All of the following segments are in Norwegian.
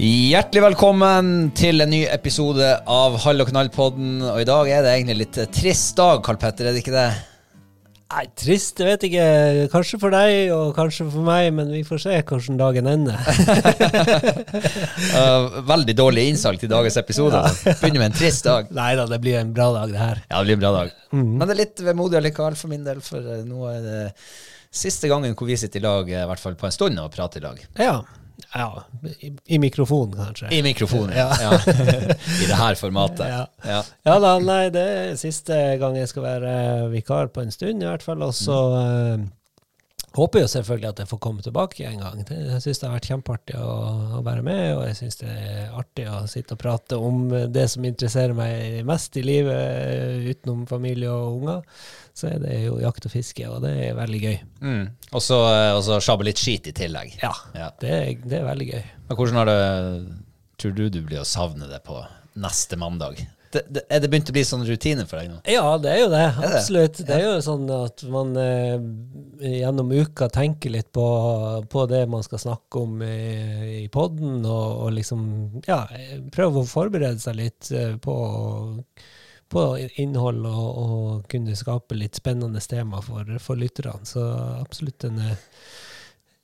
Hjertelig velkommen til en ny episode av Hall og knall-podden. Og i dag er det egentlig litt trist dag, Karl Petter, er det ikke det? Nei, trist, jeg vet ikke. Kanskje for deg og kanskje for meg, men vi får se hvordan dagen ender. Uh, veldig dårlig innsalg til dagens episode. Begynner med en trist dag. Nei da, det blir en bra dag, det her. Ja, det blir en bra dag. Men det er litt vemodig allikevel for min del, for eh, nå er det siste gangen hvor vi sitter i lag, eh, i hvert fall på en stund, og prater i lag. Ja. Ja i, I mikrofonen, kanskje. I mikrofonen, ja. Ja. I det her formatet. Ja. Ja. Ja da, nei, det er siste gang jeg skal være vikar på en stund, i hvert fall. Og så eh, håper jo selvfølgelig at jeg får komme tilbake en gang. Det, jeg syns det har vært kjempeartig å, å være med, og jeg syns det er artig å sitte og prate om det som interesserer meg mest i livet, utenom familie og unger. Så er det jo jakt og fiske, og det er veldig gøy. Mm. Og så eh, sjabbe litt skit i tillegg. Ja, Ja. Det, er, det er veldig gøy. Men hvordan har det Tror du du blir å savne det på neste mandag? Det, det, er det begynt å bli sånn rutine for deg nå? Ja, det er jo det. Absolutt. Det er jo sånn at man eh, gjennom uka tenker litt på, på det man skal snakke om i, i podden, og, og liksom ja, prøve å forberede seg litt eh, på, på innhold og, og kunne skape litt spennende tema for, for lytterne. Så absolutt en eh,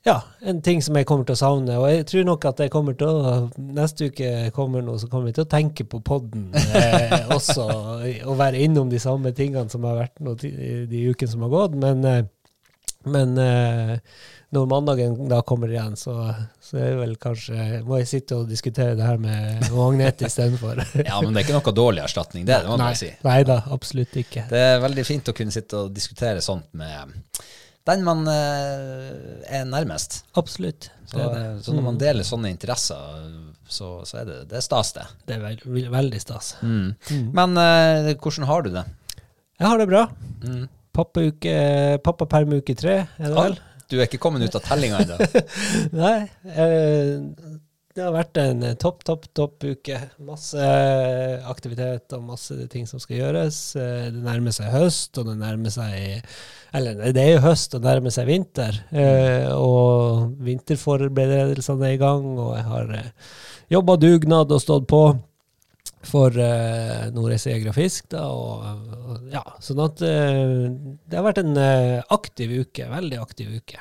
ja, en ting som jeg kommer til å savne. Og jeg tror nok at jeg kommer til å Neste uke kommer noe, så kommer vi til å tenke på podden eh, også. Og være innom de samme tingene som har vært nå de ukene som har gått. Men, eh, men eh, når mandagen da kommer igjen, så, så er det vel kanskje Må jeg sitte og diskutere det her med Agnete istedenfor. Ja, men det er ikke noe dårlig erstatning, det, det må man bare si. Nei da, absolutt ikke. Det er veldig fint å kunne sitte og diskutere sånt med den man eh, er nærmest. Absolutt. Så, Det det. så når man deler sånne interesser, så, så er det, det er stas, det. Det er veld, veldig stas. Men uh, hvordan har du det? Jeg har det bra. Mm. Pappauke, pappapermuke tre, er det vel? Du er ikke kommet ut av tellinga ennå? Nei. Eh, det har vært en eh, topp, topp, topp uke. Masse aktivitet og masse ting som skal gjøres. Eh, det nærmer seg høst, og det nærmer seg Eller det er jo høst, og det nærmer seg vinter. Eh, og vinterforberedelsene er i gang, og jeg har eh, jobba dugnad og stått på for uh, Nordreisa Geografisk. Da, og, og, ja, sånn at uh, det har vært en uh, aktiv uke. Veldig aktiv uke.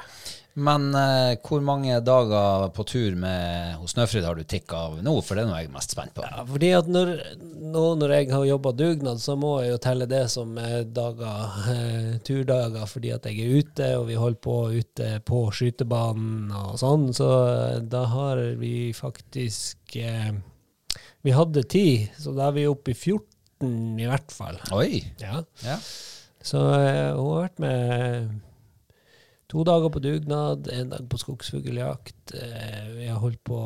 Men eh, hvor mange dager på tur med hos Snøfrid har du tikka av nå? For det er noe jeg er mest spent på. Ja, fordi at når, nå når jeg har jobba dugnad, så må jeg jo telle det som eh, dager, eh, turdager, fordi at jeg er ute, og vi holder på ute på skytebanen og sånn. Så eh, da har vi faktisk eh, Vi hadde ti, så da er vi oppe i 14 i hvert fall. Oi! Ja. Ja. Så eh, hun har vært med to dager på dugnad, en dag på skogsfugljakt. Eh, vi har holdt på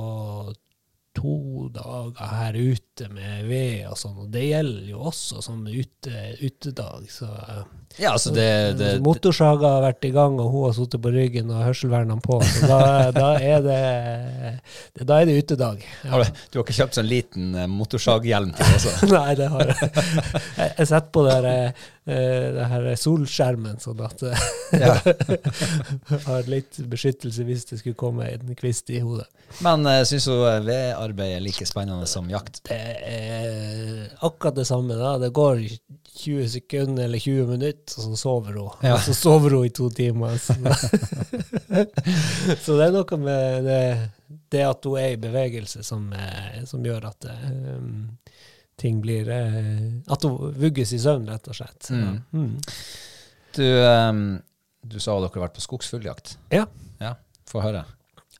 to dager her ute med ved og sånn, og det gjelder jo også som ute, utedag. Så eh, Ja, altså det, det, det motorsaga har vært i gang, og hun har sittet på ryggen og hørselvernene på, så da, da, er det, det, da er det utedag. Ja. har du, du har ikke kjøpt sånn liten eh, motorsaghjelm til også? Nei, det har jeg. Jeg, setter på det her, eh, det her solskjermen, sånn at jeg har litt beskyttelse hvis det skulle komme en kvist i hodet. Men syns du vedarbeid er like spennende som jakt? Det er akkurat det samme. da. Det går 20 sekunder eller 20 minutter, og så sover hun. Ja. Og så sover hun i to timer. Så, så det er noe med det, det at hun er i bevegelse, som, eh, som gjør at um, ting blir uh, At hun vugges i søvn, rett og slett. Mm. Mm. Du, um, du sa dere har vært på skogsfugljakt. Ja. Ja, Få høre.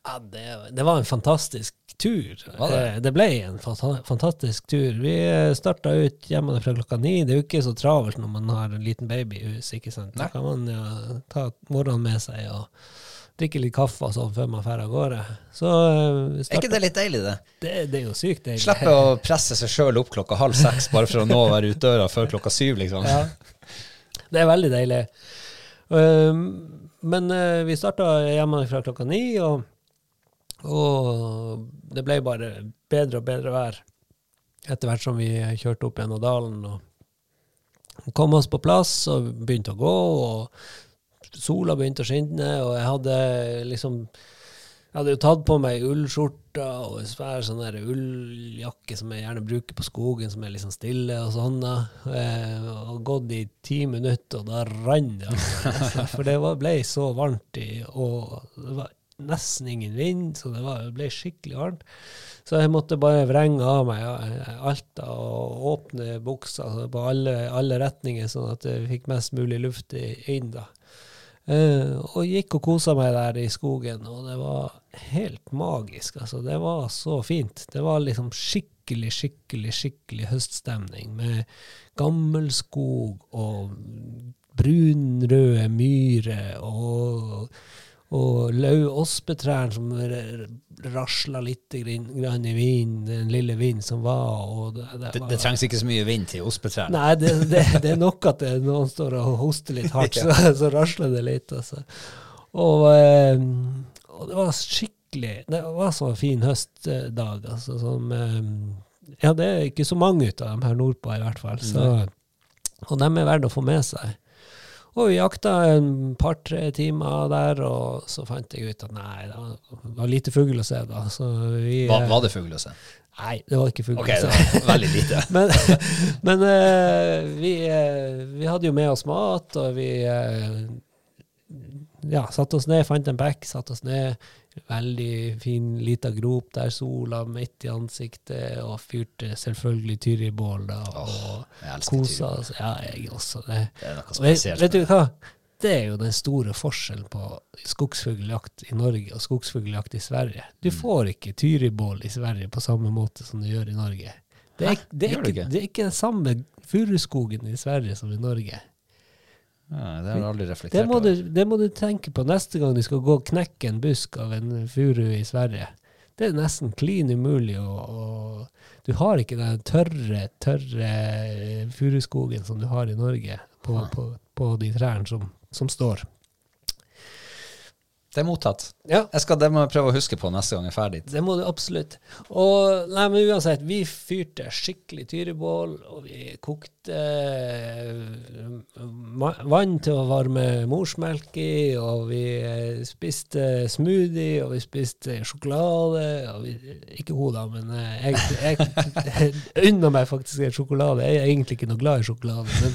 Ja, det, det var en fantastisk tur. Det? Eh, det ble en fantastisk tur. Vi starta ut hjemme fra klokka ni. Det er jo ikke så travelt når man har en liten baby i hus. ikke sant? Da kan man ja, ta morgenen med seg og drikke litt kaffe og sånn før man drar av gårde. Så eh, Er ikke det litt deilig, det? det, det er jo sykt deilig. Slippe å presse seg sjøl opp klokka halv seks bare for å nå å være ute døra før klokka syv, liksom. Ja. Det er veldig deilig. Um, men eh, vi starta hjemmefra klokka ni, og, og det ble bare bedre og bedre vær etter hvert som vi kjørte opp gjennom dalen og kom oss på plass og begynte å gå, og sola begynte å skinne, og jeg hadde liksom jeg hadde jo tatt på meg ullskjorta og en svær sånn der ulljakke som jeg gjerne bruker på skogen, som er sånn stille og sånn. Eh, og gått i ti minutter, og da rant det. For det var, ble så varmt, i, og det var nesten ingen vind, så det, var, det ble skikkelig varmt. Så jeg måtte bare vrenge av meg alt da, og åpne buksa på alle, alle retninger, sånn at jeg fikk mest mulig luft inn. da. Uh, og gikk og kosa meg der i skogen, og det var helt magisk. Altså, det var så fint. Det var liksom skikkelig, skikkelig, skikkelig høststemning med gammel skog og brunrøde myrer og, og lau-ospetrær som r- rasla litt grann i vinden, den lille vinden som var. Det, det, Det, det trengs ikke så mye vind til ospetrærne. Nei, det, er nok at noen står og hoster litt hardt, så, så rasler det litt. Altså. Og, eh, og det var skikkelig Det var så fin høstdag, altså, som eh, Ja, det er ikke så mange ut av dem her nordpå, i hvert fall. Så, og dem er verdt å få med seg. Og vi jakta en par-tre timer der, og så fant jeg ut at nei, det var- lite fugl å se da. Så vi, Var, eh, var det fugl å se? Nei, det var ikke fugl Okay, det var veldig lite. Men, men eh, vi, eh, vi hadde jo med oss mat, og vi ja, satte oss ned, fant en bekk, satte oss ned. Veldig fin lita grop der sola midt i ansiktet, og fyrte selvfølgelig tyribål da, og Jeg kosa oss. Ja, jeg også. Det. Det er noe spesielt. vet, vet du hva? Det er jo den store forskjellen på skogsfugljakt i Norge og skogsfugljakt i Sverige. Mm. Du får ikke tyribål i Sverige på samme måte som du gjør i Norge. Det er, det er, ikke? det er ikke den samme furuskogen i Sverige som i Norge. Ja, det har jeg aldri Det må, må, du, det må du tenke på neste gang du skal gå og knekke en busk av en furu i Sverige. Det er nesten klin umulig, og du har ikke den tørre, tørre furuskogen som du har i Norge på, på, på de trærne som, som står. Det er mottatt. Ja, Jeg skal, det må jeg prøve å huske på neste gang jeg er ferdig. det må du absolutt. Og nei, men uansett, vi fyrte skikkelig tyrebål, og vi kokte eh, vann til å varme morsmelk i, og vi eh, spiste smoothie, og vi spiste sjokolade. Og vi, ikke hun, da, men eh, jeg, jeg, unna meg faktisk en sjokolade. Jeg er egentlig ikke noe glad i sjokolade, men,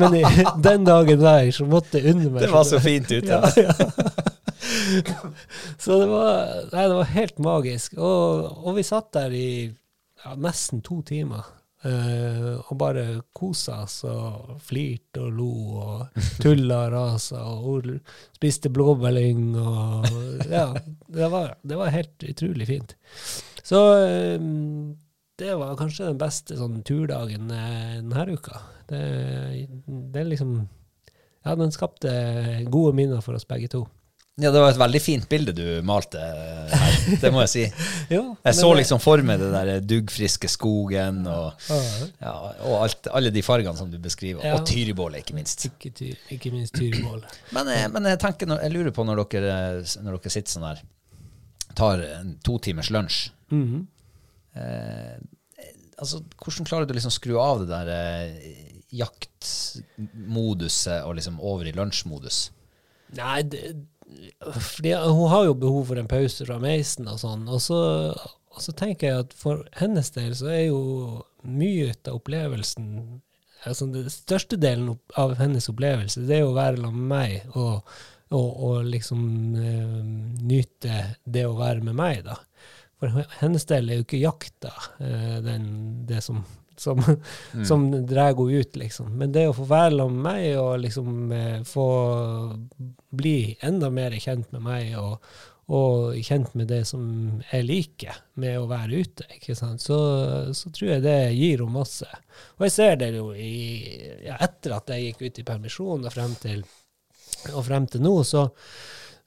men i, den dagen der så måtte jeg unne meg Det var så fint fint ute. Ja, ja. Så det var, nei, det var helt magisk. Og, og vi satt der i ja, nesten to timer. Uh, og bare kosa oss og flirte og lo og tulla og rasa og spiste blåbærlyng og Ja, det var, det var helt utrolig fint. Så um, det var kanskje den beste sånn turdagen eh, denne uka. Det, det liksom Ja, den skapte gode minner for oss begge to. Ja, det var et veldig fint bilde du malte her, det må jeg si. Ja, Jeg så liksom for meg det der duggfriske skogen og, Ja, og alt, alle de fargene som du beskriver. Ja. Og Tyribålet, ikke minst. ikke, ty, ikke minst tyribålet. Men, jeg- men jeg tenker, jeg lurer på når dere, når dere sitter sånn her, tar en to timers lunsj Mhm. eh, altså, Hvordan klarer du liksom å skru av det der eh, jaktmoduset og liksom over i lunsjmodus? Nei, det, fordi hun har jo behov for en pause fra meisen og sånn. Og så, og så tenker jeg at for hennes del så er jo mye av opplevelsen altså Den største delen av hennes opplevelse det er jo å være sammen med meg og, og, og liksom eh, nyte det å være med meg, da. For hennes del er jo ikke jakta eh, den, det som, som, som drar henne ut, liksom. Men det å få være sammen med meg og liksom eh, få bli enda mer kjent med meg og, og kjent med det som jeg liker med å være ute, ikke sant? Så, så tror jeg det gir henne masse. Og jeg ser det jo i, ja, etter at jeg gikk ut i permisjon og frem til, og frem til nå, så,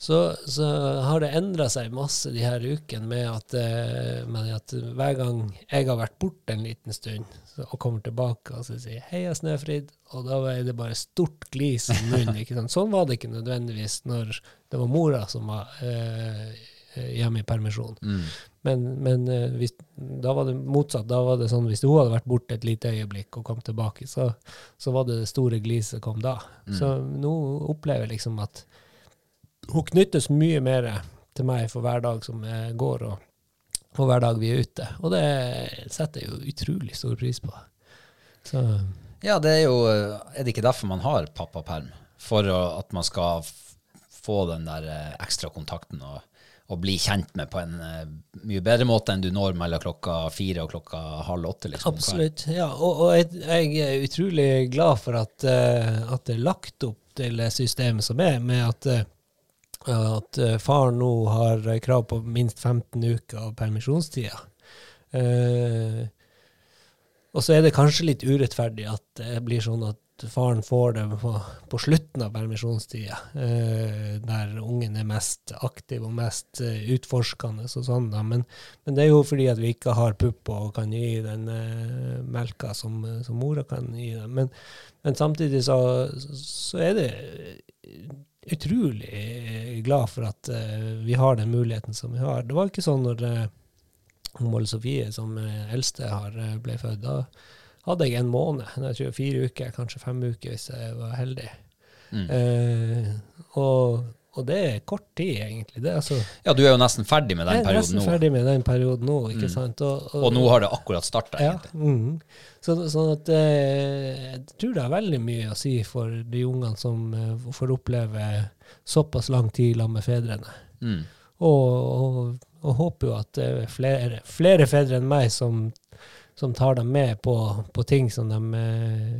så, så har det endra seg masse de her ukene med at, eh, med at hver gang jeg har vært borte en liten stund så, og kommer tilbake og så sier 'Heia, Snøfrid', og da er det bare stort glis i munnen. ikke sant? Sånn var det ikke nødvendigvis når det var mora som var eh, hjemme i permisjon. Men, men eh, hvis, da var det motsatt. Da var det sånn hvis hun hadde vært borte et lite øyeblikk og kom tilbake, så, så var det det store gliset kom da. Så nå opplever jeg liksom at hun knyttes mye mer til meg for hver dag som går, og, og hver dag vi er ute. Og det setter jeg jo utrolig stor pris på. Så Ja, det er jo Er det ikke derfor man har pappaperm? For at man skal få den der eh, ekstra kontakten og, og bli kjent med på en eh, mye bedre måte enn du når mellom klokka fire og klokka halv åtte. Liksom, Absolutt. Ja, og, og jeg, jeg er utrolig glad for at, eh, at det er lagt opp til systemet som er, med at, eh, at eh, far nå har krav på minst 15 uker av permisjonstida. Eh, og så er det kanskje litt urettferdig at det blir sånn at faren får det på, på slutten av permisjonstida, eh, der ungen er mest aktiv og mest eh, utforskende og sånn, da. Men, men det er jo fordi at vi ikke har pupp og kan gi den eh, melka som, som mora kan gi dem. Men, men samtidig så, så er det utrolig glad for at uh, vi har den muligheten som vi har. Det var ikke sånn når uh, Molle Sofie, som eh, eldste, har, eh, ble født. Da hadde jeg en måned, jeg tror fire uker, kanskje fem uker hvis jeg var heldig. Eh, og, og det er kort tid, egentlig. Det, altså, Ja, du er jo nesten ferdig med den perioden nå. jeg er nesten nå. ferdig med den perioden nå, ikke sant? Og, Og nå har det akkurat starta, ja, egentlig. Mm. så, sånn at eh, jeg tror det har veldig mye å si for de ungene som eh, får oppleve såpass lang tid sammen med fedrene. Mm. Og, og, og håper jo at det er flere, flere fedre enn meg som, som tar dem med på, på ting som de eh,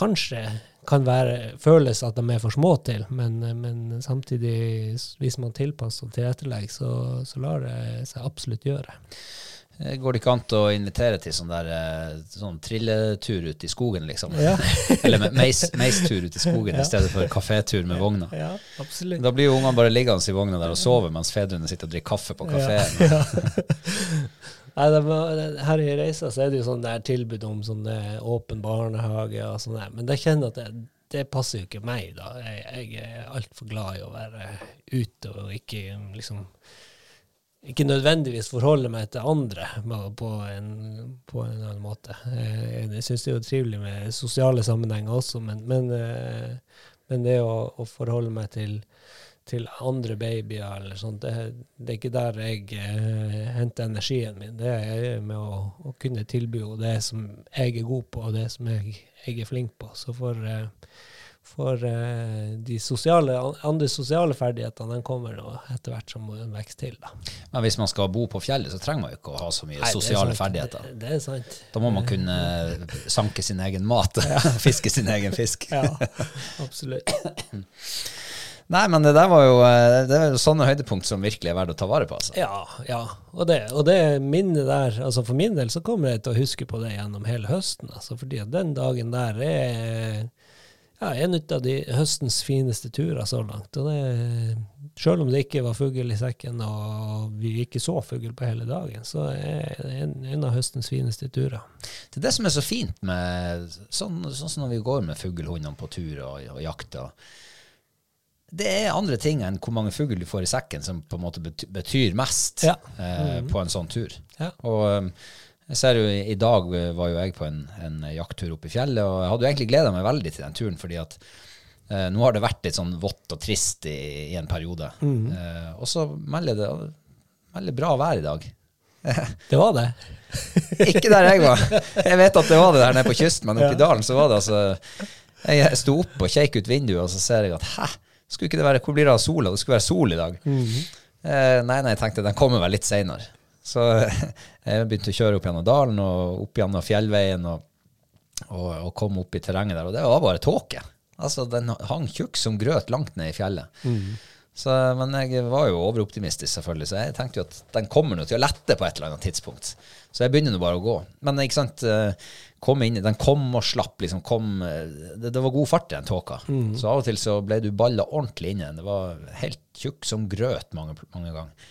kanskje kan være, føles at de er for små til, men, men samtidig, hvis man tilpasser og tilrettelegger, så, så lar det seg absolutt gjøre. Eh, Går det ikke an å invitere til sånn der eh, sånn trilletur ut i skogen, liksom? Ja, Eller meis, meistur ut i skogen Ja. i stedet for kafétur med vogna? ja absolutt. Da blir jo ungene bare liggende i vogna der og sove mens fedrene sitter og drikker kaffe på kafeen. Ja. Nei, var, her i Reisa så er det jo sånn der tilbud om sånn eh, åpen barnehage og sånn der, men jeg kjenner at det, det passer jo ikke meg, da. Jeg, jeg er altfor glad i å være ute og ikke liksom ikke nødvendigvis forholde meg til andre på- en, på en annen måte. Eh, Jeg syns det er jo trivelig med sosiale sammenhenger også, men, men, eh, men det å, å forholde meg til, til andre babyer eller sånt, det, det er ikke der jeg eh, henter energien min. Det er med å, å kunne tilby henne det som jeg er god på, og det som jeg, jeg er flink på. Så for, eh, For eh, de sosiale, andre sosiale ferdighetene den kommer nå etter hvert som en vokser til. da. Men hvis man skal bo på fjellet, så trenger man jo ikke å ha så mye Nei, sosiale ferdigheter. Det, det er sant. Da må man kunne sanke sin egen mat, fiske sin egen fisk. Ja, absolutt. Nei, men det der var jo eh, det er sånne høydepunkt som virkelig er verdt å ta vare på. Altså. Ja, ja. Og det, og det minnet der, altså for min del så kommer jeg til å huske på det gjennom hele høsten. Altså fordi at den dagen der er ja, en av de høstens fineste turer så langt. Og det, selv om det ikke var fugl i sekken og vi ikke så fugl på hele dagen, så er det en, en av høstens fineste turer. Det er det som er så fint med sånn, sånn som når vi går med fuglehundene på tur og, og jakter. Det er andre ting enn hvor mange fugl du får i sekken som på en måte betyr mest Ja. eh, på en sånn tur. Ja. Og um, jeg ser jo i, dag var jo jeg på en, en jakttur oppe i fjellet, og jeg hadde jo egentlig gleda meg veldig til den turen, fordi at eh, nå har det vært litt sånn vått og trist i, i en periode. Eh, og så melder det veldig bra vær i dag. Det var det. Ikke der jeg var. Jeg vet at det var det der nede på kysten, men oppe i dalen så var det altså Jeg sto opp og kjekk ut vinduet, og så ser jeg at hæ, skulle ikke det være, hvor blir det av sola? Det skulle være sol i dag. eh, nei, nei, jeg tenkte den kommer vel litt seinere. Så jeg begynte å kjøre opp gjennom dalen og opp gjennom fjellveien og, og, og kom opp i terrenget der, og det var bare tåke. Altså, den hang tjukk som grøt langt ned i fjellet. Så, men jeg var jo overoptimistisk, selvfølgelig, så jeg tenkte jo at den kommer nå til å lette på et eller annet tidspunkt. Så jeg begynner nå bare å gå. Men ikke sant, eh, kom inn, den kom og slapp, liksom. Kom, eh, det, det var god fart i den tåka. Så av og til så ble du balla ordentlig inn i den. Det var helt tjukk som grøt mange, mange ganger.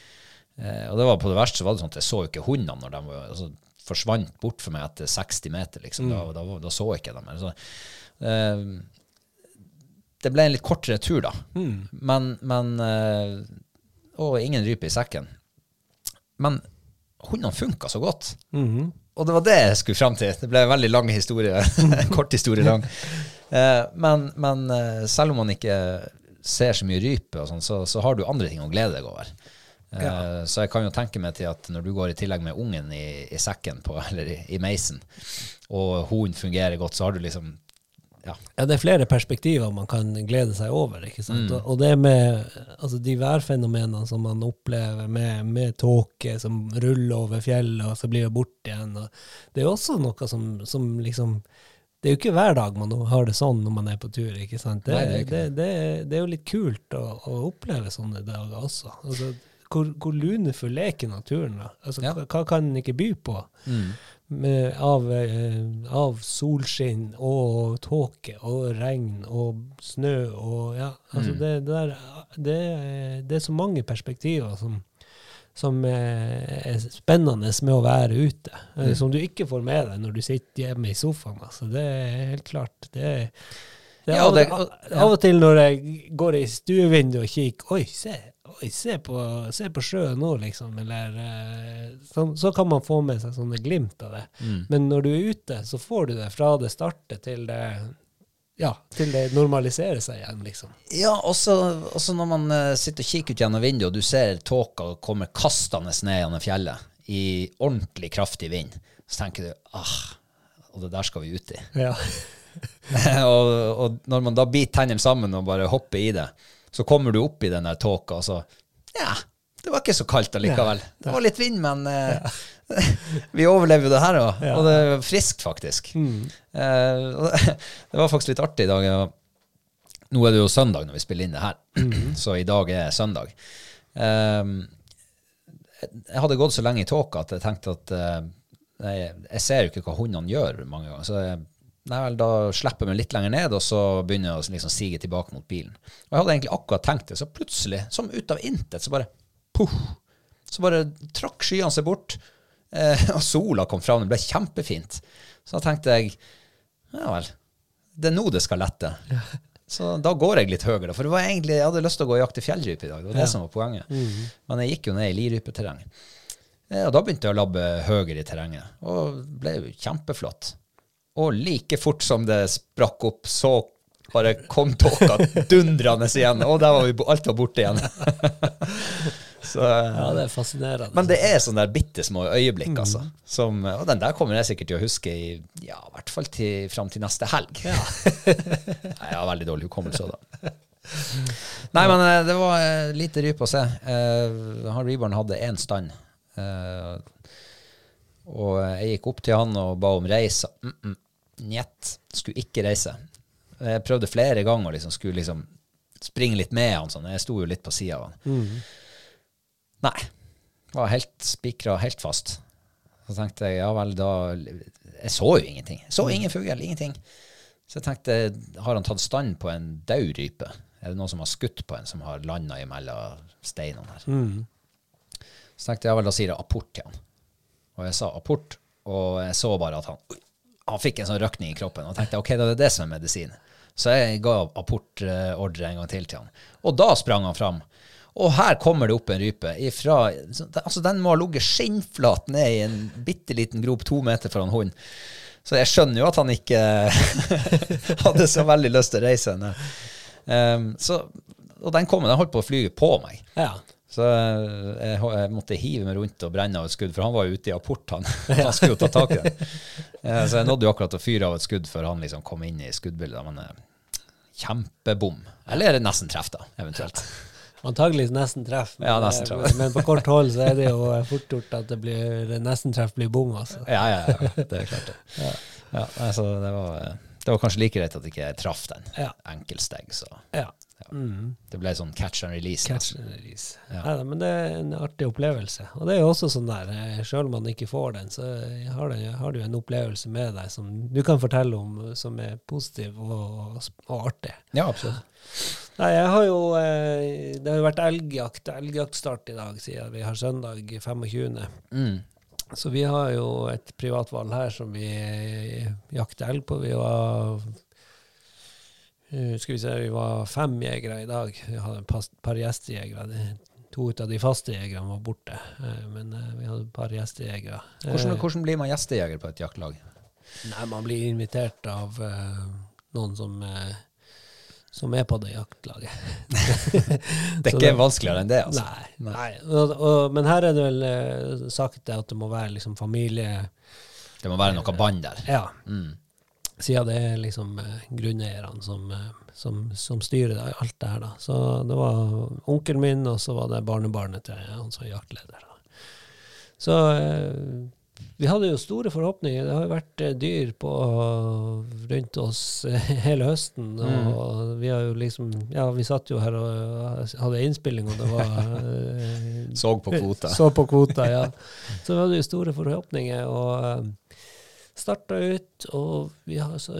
Eh, og det var på det verste så var det sånn at jeg så ikke hundene når de var, altså, forsvant bort for meg etter 60 meter. liksom. Da, da, da så jeg ikke dem mer. Så, eh, det ble en litt kortere tur, da. Men, men eh, Og ingen rype i sekken. Men hundene funka så godt. Og det var det jeg skulle fram til. Det ble en veldig lang historie. Kort historie lang. Eh, men, men eh, selv om man ikke ser så mye rype, og sånn, så, så har du andre ting å glede deg over. Ja. Så jeg kan jo tenke meg til at når du går i tillegg med ungen i, i sekken, på, eller i, i meisen, og hunden fungerer godt, så har du liksom ja, Ja, det er flere perspektiver man kan glede seg over. ikke sant? Og, og det med altså, de værfenomenene som man opplever med, med tåke som ruller over fjellet, og så blir det borte igjen. Det er også noe som, som liksom Det er jo ikke hver dag man har det sånn når man er på tur. ikke sant? Det, Nei, det er ikke det, det, er jo litt kult å, å oppleve sånne dager også. Altså, hvor, hvor lunefull er ikke naturen? da? Altså, Ja. hva, hva kan den ikke by på? med, av, eh, av solskinn og tåke og regn og snø og ja, altså det, det, der, det, er- det er så mange perspektiver som, som eh, er spennende med å være ute, mm. som du ikke får med deg når du sitter hjemme i sofaen. Altså, det er helt klart. Det, er- Ja, av, det- av og til når jeg går i stuevinduet og kikker Oi, se, oi, se, på, se på sjøen nå, liksom. Eller eh, sånn, Så kan man få med seg sånne glimt av det. Men når du er ute, så får du det fra det starter til det ja, til det normaliserer seg igjen, liksom. Ja, også, også når man uh, sitter og kikker ut gjennom vinduet, og du ser tåka komme kastende ned gjennom fjellet i ordentlig kraftig vind, så tenker du ah, og det der skal vi ut i. Ja. og, og når man da biter tennene sammen og bare hopper i det, så kommer du opp i den der tåka, og så Ja, det var ikke så kaldt allikevel. Det var litt vind, men eh, vi overlever jo det her òg. Og det er friskt, faktisk. Mm. Uh, det, var faktisk litt artig i dag. Jeg- Nå er det jo søndag når vi spiller inn det her, så i dag er søndag. Um, jeg hadde gått så lenge i tåka at jeg tenkte at uh, nei, jeg ser jo ikke hva hundene gjør mange ganger. Så jeg, nei vel, da slipper meg litt lenger ned, og så begynner jeg å liksom sige tilbake mot bilen. Og jeg hadde egentlig akkurat tenkt det, så plutselig, som ut av intet, så bare puff, så bare trakk skyene seg bort, eh, og sola kom fram. Det ble kjempefint. Så da tenkte jeg ja vel, det er nå det skal lette. Så da går jeg litt høyere, for det var egentlig, jeg hadde lyst til å gå og jakte fjellrype i dag. Det var det som var poenget. Men jeg gikk jo ned i lirypeterreng. Eh, Og da begynte jeg å labbe høyere i terrenget, og det ble jo kjempeflott. Og like fort som det sprakk opp, så bare kom tåka dundrende igjen, og der var vi, alt var borte igjen. Så, eh, Ja, det er fascinerende. men det er sånne der bitte små øyeblikk, altså. Som, og den der kommer jeg sikkert til å huske i ja, i hvert fall til, fram til neste helg. Nei, jeg har veldig dårlig hukommelse da. Nei, men eh, det var eh, lite rype å se. Uh, han Reborn hadde én stand. Uh, og jeg gikk opp til han og ba om reis. Mm -mm. Njet. Skulle ikke reise. Jeg prøvde flere ganger å liksom, skulle liksom springe litt med han. Sånn. Jeg sto jo litt på sida av han. Nei. Var helt spikra helt fast. Så tenkte jeg ja vel, da Jeg så jo ingenting. Jeg så ingen fugl, ingenting. Så jeg tenkte, har han tatt stand på en død rype? Er det noen som har skutt på en som har landa imellom steinene her? Så tenkte jeg ja vel, da sier jeg apport til han. Og jeg sa apport, og jeg så bare at han han fikk en sånn røkning i kroppen. Og tenkte ok, da er det det som er medisin. Så jeg ga apportordre en gang til til han. Og da sprang han fram. Og her kommer det opp en rype. Ifra, altså Den må ha ligget skinnflat ned i en bitte liten grop to meter foran hunden. Så jeg skjønner jo at han ikke hadde så veldig lyst til å reise. henne. Um, så, og den kom, den holdt på å fly på meg. Ja. Så eh, jeg, jeg måtte hive meg rundt og brenne av et skudd, for han var jo ute i apport, han. Han skulle jo ta tak i. Eh, Så jeg nådde jo akkurat å fyre av et skudd før han liksom kom inn i skuddbildet. Men eh, kjempebom. Eller nesten treff, da, eventuelt. Antakelig nesten treff. Men, Ja, nesten treff. eh, men på kort hold så er det jo fort gjort at det blir nesten treff blir bom, altså. Ja, ja, ja. Det er klart, det. Ja, altså, det, var, eh, det var kanskje like greit at ikke traff den. Ja. Enkeltsteg, så Ja. Det ble sånn catch and release. Catch nesten. and release. Ja. Ja. men det er en artig opplevelse. Og det er jo også sånn der, sjøl selv om man ikke får den, så har, det, har du en opplevelse med deg som du kan fortelle om, som er positiv og, og artig. Ja, absolutt. Nei, jeg har jo eh, Det har jo vært elgjakt, elgjaktstart i dag, siden vi har søndag 25. Mm. Så vi har jo et privatvalg her som vi eh, jakter elg på. Vi var eh, skal vi se, vi var fem jegere i dag. Vi hadde et par gjestejegere. Det- To av de faste jegerne var borte, eh, men eh, vi hadde et par gjestejegere. Hvordan, Eh, hvordan blir man gjestejeger på et jaktlag? Nei, man blir invitert av uh, noen som, uh, som er på det jaktlaget. Det er ikke ikke vanskeligere enn det, altså. Nei. nei. Og, og, men her er det vel uh, sagt at det må være liksom familie Det må være noe bånd der. Ja. Mm. Siden det er liksom eh, grunneierne som, eh, som, som styrer det, alt det her, da. Så det var onkelen min, og så var det barnebarnet til han som er jaktleder. Da. Så eh, vi hadde jo store forhåpninger. Det har jo vært dyr på rundt oss hele høsten. Og vi har jo liksom Ja, vi satt jo her og hadde innspilling, og det var Såg Så på kvota. så på kvota, ja. Så vi hadde jo store forhåpninger, og starta ut, og vi har så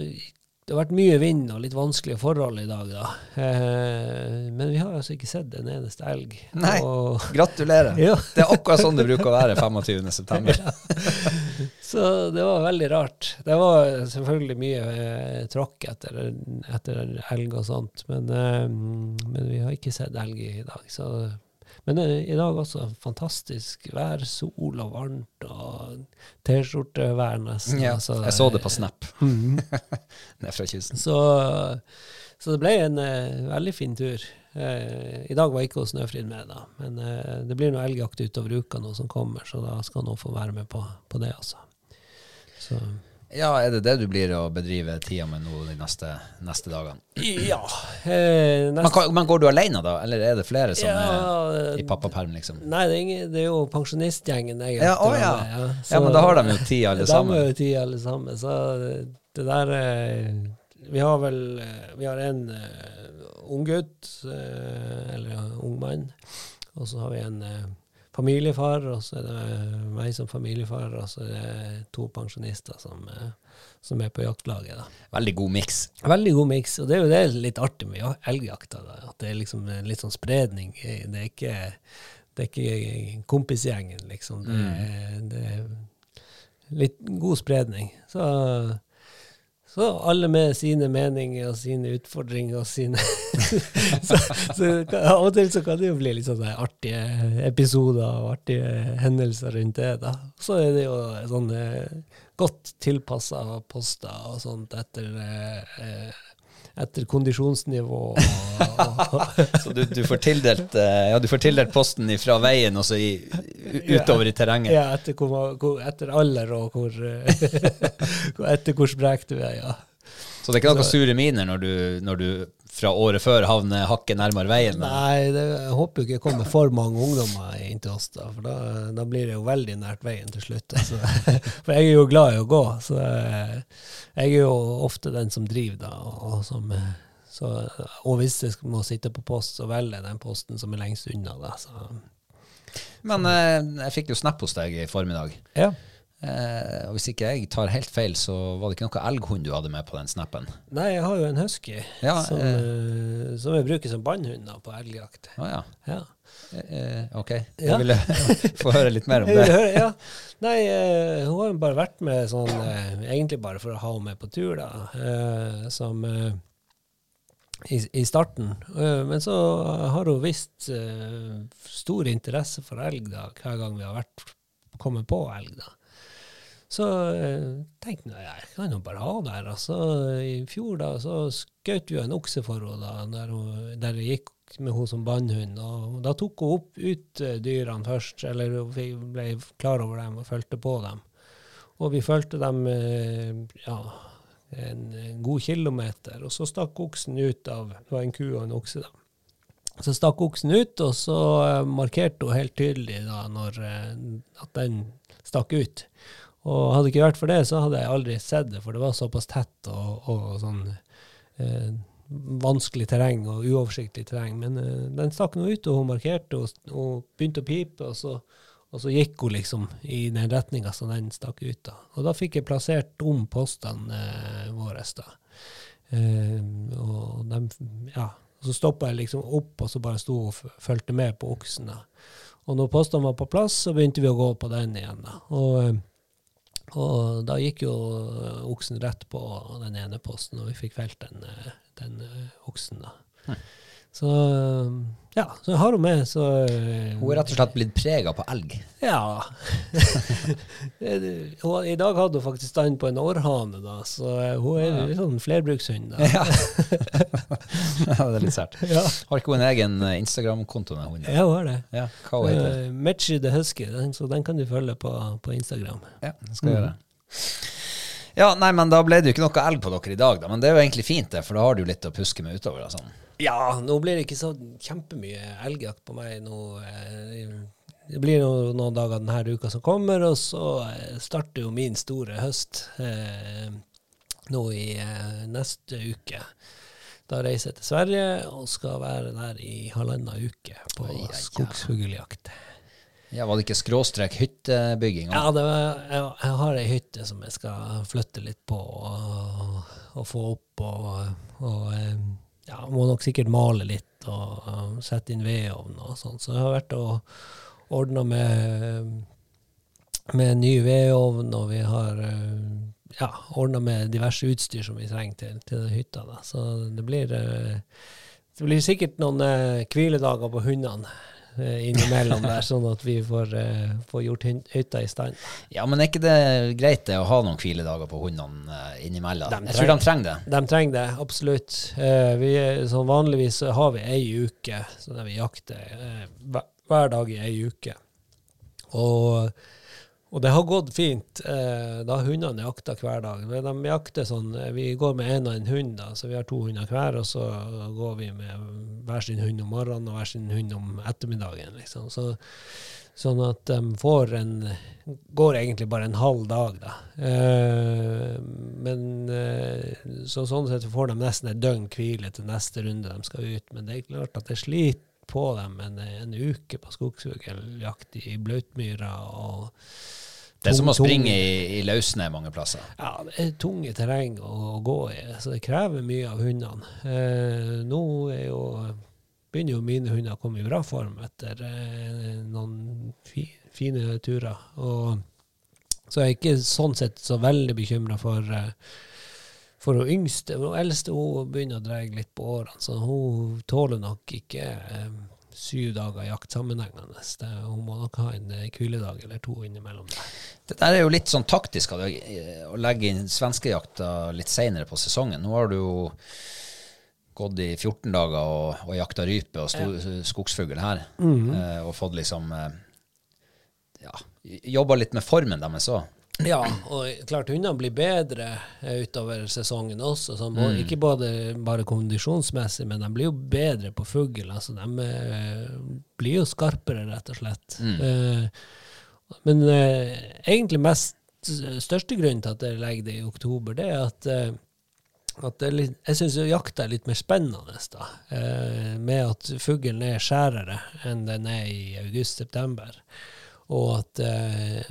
det har vært mye vind og litt vanskelige forhold i dag, da. Eh, men vi har altså ikke sett en eneste elg. Nei. Og, Gratulerer. Ja. Det er akkurat sånn det bruker å være 25. september. så det var veldig rart. Det var selvfølgelig mye eh, tråkk etter, etter elg og sånt, men, eh, men vi har ikke sett elg i dag. Så, men eh, i dag også fantastisk vær, sol og varmt, og T-skjortevær nesten. Ja, altså, jeg så det på Snap. Ned fra kysten. Så, så det ble en uh, veldig fin tur. Uh, I dag var ikke hun Snøfrid med, da, men uh, det blir noe elgjakt utover uka nå som kommer, så da skal hun få være med på, på det, altså. Så. Ja, er det det du blir å bedrive tida med nå de neste, neste dagene? Ja. Eh, neste, Men, men går du alene, da? Eller er det flere som Ja, er i eh, pappaperm, liksom? Nei, det er, ingen, det er jo pensjonistgjengen jeg Ja, å jakter ja. med, Ja, men da har de jo tid, alle De sammen. har jo tid, alle sammen. Så det der eh, Vi har vel eh, Vi har en uh, ung gutt, eh, eller ja, ung mann, og så har vi en eh, familiefar, og så er det meg som familiefar, og så er det to pensjonister som, eh, som er på jaktlaget. da. Veldig god miks. Veldig god miks, og det er jo det litt artig med ja- elgjakta. da, At det er liksom en litt sånn spredning. Det er ikke, det er ikke kompisgjengen, liksom. Det, mm. det er litt god spredning. Så, så alle med sine meninger og sine utfordringer og sine så, så Av og til så kan det jo bli litt sånne artige episoder og artige hendelser rundt det. da. Så er det jo sånne godt tilpassa poster og sånt etter, eh, etter kondisjonsnivå. Så du, du, får tildelt, eh, ja, du får tildelt posten fra veien og så i, utover i terrenget. ja, etter, hvor, etter alder og hvor, etter hvor sprek du er, ja. Så det er ikke noen sure miner når du, når du fra året før havner hakket nærmere veien? Nei, det, jeg håper jo ikke det kommer for mange ungdommer inn til oss, da, for da, da blir det jo veldig nært veien til slutt. Altså. For jeg er jo glad i å gå, så jeg, er jo ofte den som driver, da. Og, og, som, så, og hvis jeg må sitte på post, så velger jeg den posten som er lengst unna, da. Så. Men eh, jeg fikk jo snap hos deg i formiddag. Ja. Eh, og Hvis ikke jeg tar helt feil, så var det ikke noe elghund du hadde med på den snappen? Nei, jeg har jo en husky Ja, som, eh. eh, som jeg bruker som bannhund på elgjakt. Å ja. Ja. Eh, ok, ok. Ja. Jeg ville få høre litt mer om det. høre, ja. Nei, eh, hun har jo bare vært med sånn eh, Egentlig bare for å ha henne med på tur, da. eh, som eh, i, i starten. Eh, men så har hun vist eh, stor interesse for elg da, hver gang vi har vært kommet på elg. da. Så eh, tenkte jeg jeg kan jo bare ha der. Altså, I fjor da, så skjøt vi en okse for henne der, hun, jeg gikk med henne som bannhund. og Da tok hun opp ut eh, dyrene først, eller hun ble klar over dem og fulgte på dem. Og vi fulgte dem ja, en, en god kilometer, og så stakk oksen ut av Det var en ku og en okse, da. Så stakk oksen ut, og så markerte hun helt tydelig da når, at den stakk ut. Og hadde det ikke vært for det, så hadde jeg aldri sett det, for det var såpass tett og, og sånn eh, vanskelig terreng og uoversiktlig terreng. Men eh, den stakk nå ut, og hun markerte, og, og begynte å pipe, og så, og så gikk hun liksom i den retninga som den stakk ut. da. Og da fikk jeg plassert om postene eh, våre. da. Eh, og dem, ja, så stoppa jeg liksom opp, og så bare sto og fulgte med på oksen. da. Og når postene var på plass, så begynte vi å gå på den igjen. da. Og, eh, og da gikk jo oksen rett på den ene posten, og vi fikk felt den, eh, den eh, oksen da. Så eh, ja, så jeg har hun med, så eh, Hun er rett og slett blitt prega på elg. ja. I dag hadde hun faktisk stand på en århane, da, så eh, hun er litt sånn flerbrukshund. Ja. ja, det er litt sært. Ja. Har ikke hun en egen eh, Instagram-konto? Ja, hun har det. Ja, hva hun heter Uh, Metchy the Husky, så den kan du følge på, på Instagram. Ja, det skal jeg gjøre. Ja, nei, men da ble det jo ikke noe elg på dere i dag, da. Men det er jo egentlig fint, det, for da har du litt å puske med utover. Da, sånn. Ja, nå blir det ikke så kjempemye elgjakt på meg nå. eh, Det blir no- noen dager denne uka som kommer, og så eh, starter jo min store høst eh, nå i eh, neste uke. Da reiser jeg til Sverige og skal være der i halvannen uke på skogsfugljakt. Ja, Var det ikke skråstrek hyttebygging? Ja, var, jeg, jeg har ei hytte som jeg skal flytte litt på og, og få opp. Og, og eh, ja, må nok sikkert male litt og og sette inn vedovn og sånn. Så jeg har vært og ordna med, med ny vedovn, og vi har eh, ja, ordna med diverse utstyr som vi trenger til, til hytta. Da. Så det blir, eh, det blir sikkert noen hviledager på hundene innimellom der, sånn at vi får, eh, får gjort hytta i stand. Ja, men er ikke det greit det å ha noen hviledager på hundene eh, innimellom? De Jeg tror de trenger det. De trenger det, absolutt. Eh, vi, sånn vanligvis har vi ei uke så der vi jakter eh, hver dag i ei uke. Og, og det har gått fint. Eh, da hundene jakta hver dag. Men de jakter sånn, eh, Vi går med en og en hund, da, så vi har to hunder hver. Og så går vi med hver sin hund om morgenen og hver sin hund om ettermiddagen. liksom. Så, sånn at de får en Går egentlig bare en halv dag, da. Eh, men eh, så sånn sett får de nesten et døgn hvile til neste runde de skal ut. Men det er klart at det sliter på dem en, en uke på skogsfugljakt i blautmyra og Det er som å springe i, i løssnø mange plasser. ja, det er tunge terreng å, gå i, så det krever mye av hundene. Eh, nå jo, begynner jo mine hunder å komme i bra form etter eh, noen fi, fine turer. Og, så jeg er ikke sånn sett så veldig bekymra for eh, for hun yngste. Hun eldste hun begynner å dra litt på årene, så hun tåler nok ikke eh, syv dager jakt sammenhengende. Det, hun må nok ha en eh, hviledag eller to innimellom. Det der er jo litt sånn taktisk av deg, eh, å legge inn svenskejakta litt seinere på sesongen. Nå har du jo gått i 14 dager og, og jakta rype og sto, skogsfugl her, Mhm. eh, og fått liksom eh, ja, jobba litt med formen deres òg. Ja, og klart hundene blir bedre eh, utover sesongen også. må, mm. Ikke både, bare kondisjonsmessig, men de blir jo bedre på fugl. Altså, de eh, blir jo skarpere, rett og slett. Eh, men eh, egentlig mest største grunnen til at jeg legger det i oktober, det er at, eh, at det er litt, jeg syns jakta er litt mer spennende, da. Eh, med at fuglen er skjærere enn den er i august-september. Og at,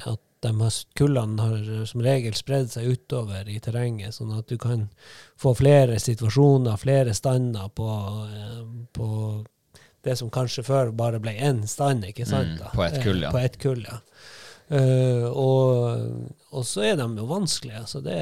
at de har, kullene har som regel spredd seg utover i terrenget, sånn at du kan få flere situasjoner, flere stander på, eh, på det som kanskje før bare ble én stand, ikke sant? Mm, på ett kull, ja. Eh, På et kull, ja. Eh, og, og så er de jo vanskelige. Altså det,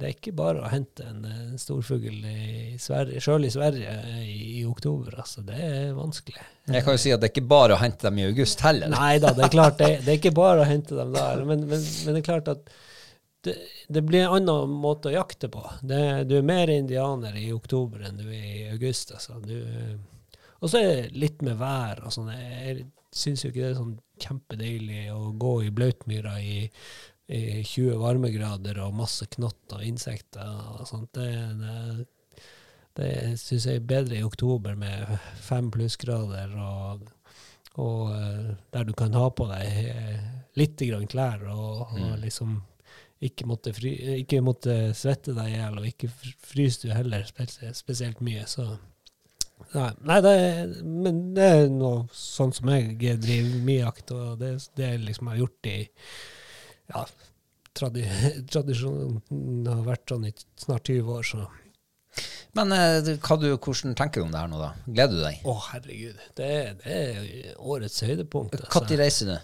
det er ikke bare å hente en, en storfugl i Sverige, sjøl i Sverige i, i oktober. Altså det er vanskelig. Jeg kan jo si at det er ikke bare å hente dem i august heller. Nei da, det er klart, det, det er ikke bare å hente dem da, men, men, men det er klart at det, det blir en annen måte å jakte på. Det, du er mer indianer i oktober enn du er i august. Altså. Du, og så er det litt med vær og sånn. Syns jo ikke det er sånn kjempedeilig å gå i blautmyra i, i 20 varmegrader og masse knott og insekter og sånt. Det, det, det syns jeg er bedre i oktober med fem plussgrader og og eh, der du kan ha på deg eh, litt grann klær og, og liksom ikke måtte, fry, ikke måtte svette deg i hjel, og ikke fr- fryser du heller spesielt mye. Så Nei, nei det er, men det er noe sånn som jeg driver mye jakt, og det, det jeg liksom har gjort i ja, tradi, tradisjonen har vært sånn i snart 20 år, så Men eh, du, hvordan tenker du om det her nå, da? Gleder du deg? Å, herregud. Det, det er årets høydepunkt. Når reiser du?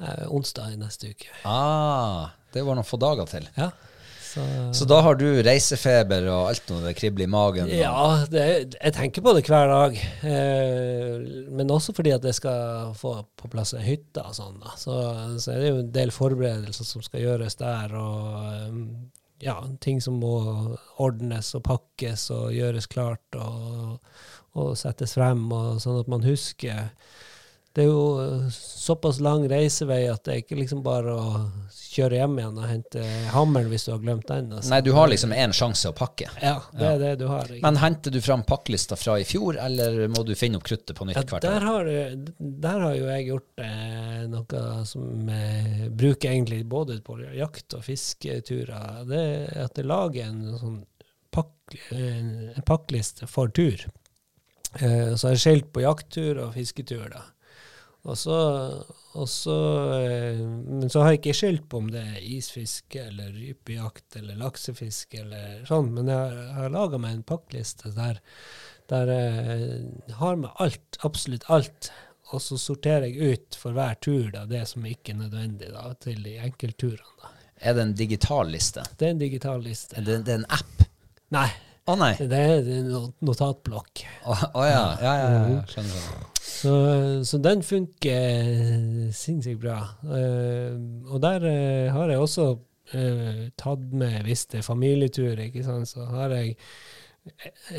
Eh, onsdag i neste uke. Ah, det var noen få dager til. Ja. Så, Så da har du reisefeber og alt når det kribler i magen? og- ja, det, jeg tenker på det hver dag. Eh, men også fordi at jeg skal få på plass ei hytte og sånn. Da. Så, så er det jo en del forberedelser som skal gjøres der. Og eh, ja, ting som må ordnes og pakkes og gjøres klart og, og settes frem, og sånn at man husker. Det er jo eh, såpass lang reisevei at det er ikke liksom bare å kjøre hjem igjen og hente hammeren hvis du har glemt den. altså. Nei, du har liksom én sjanse å pakke. Ja, det er det du har. ikke Men henter du fram pakkelista fra i fjor, eller må du finne opp kruttet på nytt Ja, hvert der, år? har, der har jo jeg gjort eh, noe som jeg bruker egentlig både på jakt- og fisketurer. Det er at jeg lager en sånn pakk, en en pakkliste for tur. Eh, så har jeg skilt på jakttur og fisketur, da. Og så, og så eh, Men så har jeg ikke skilt på om det er isfiske eller rypejakt eller laksefiske eller sånn, men jeg har, har laga meg en pakkliste der der jeg har med alt, absolutt alt, og så sorterer jeg ut for hver tur da, det som ikke er nødvendig da, til de enkeltturene. Er det en digital liste? Det er en digital liste. Er det, det er en app? Nei, Å nei. det er en notatblokk. Å oh, ja. Ja, ja, ja. Skjønner. skjønner. Så, så den funker sinnssykt bra. Eh, og der eh, har jeg også eh, tatt med, hvis det er familietur, ikke sant, så har jeg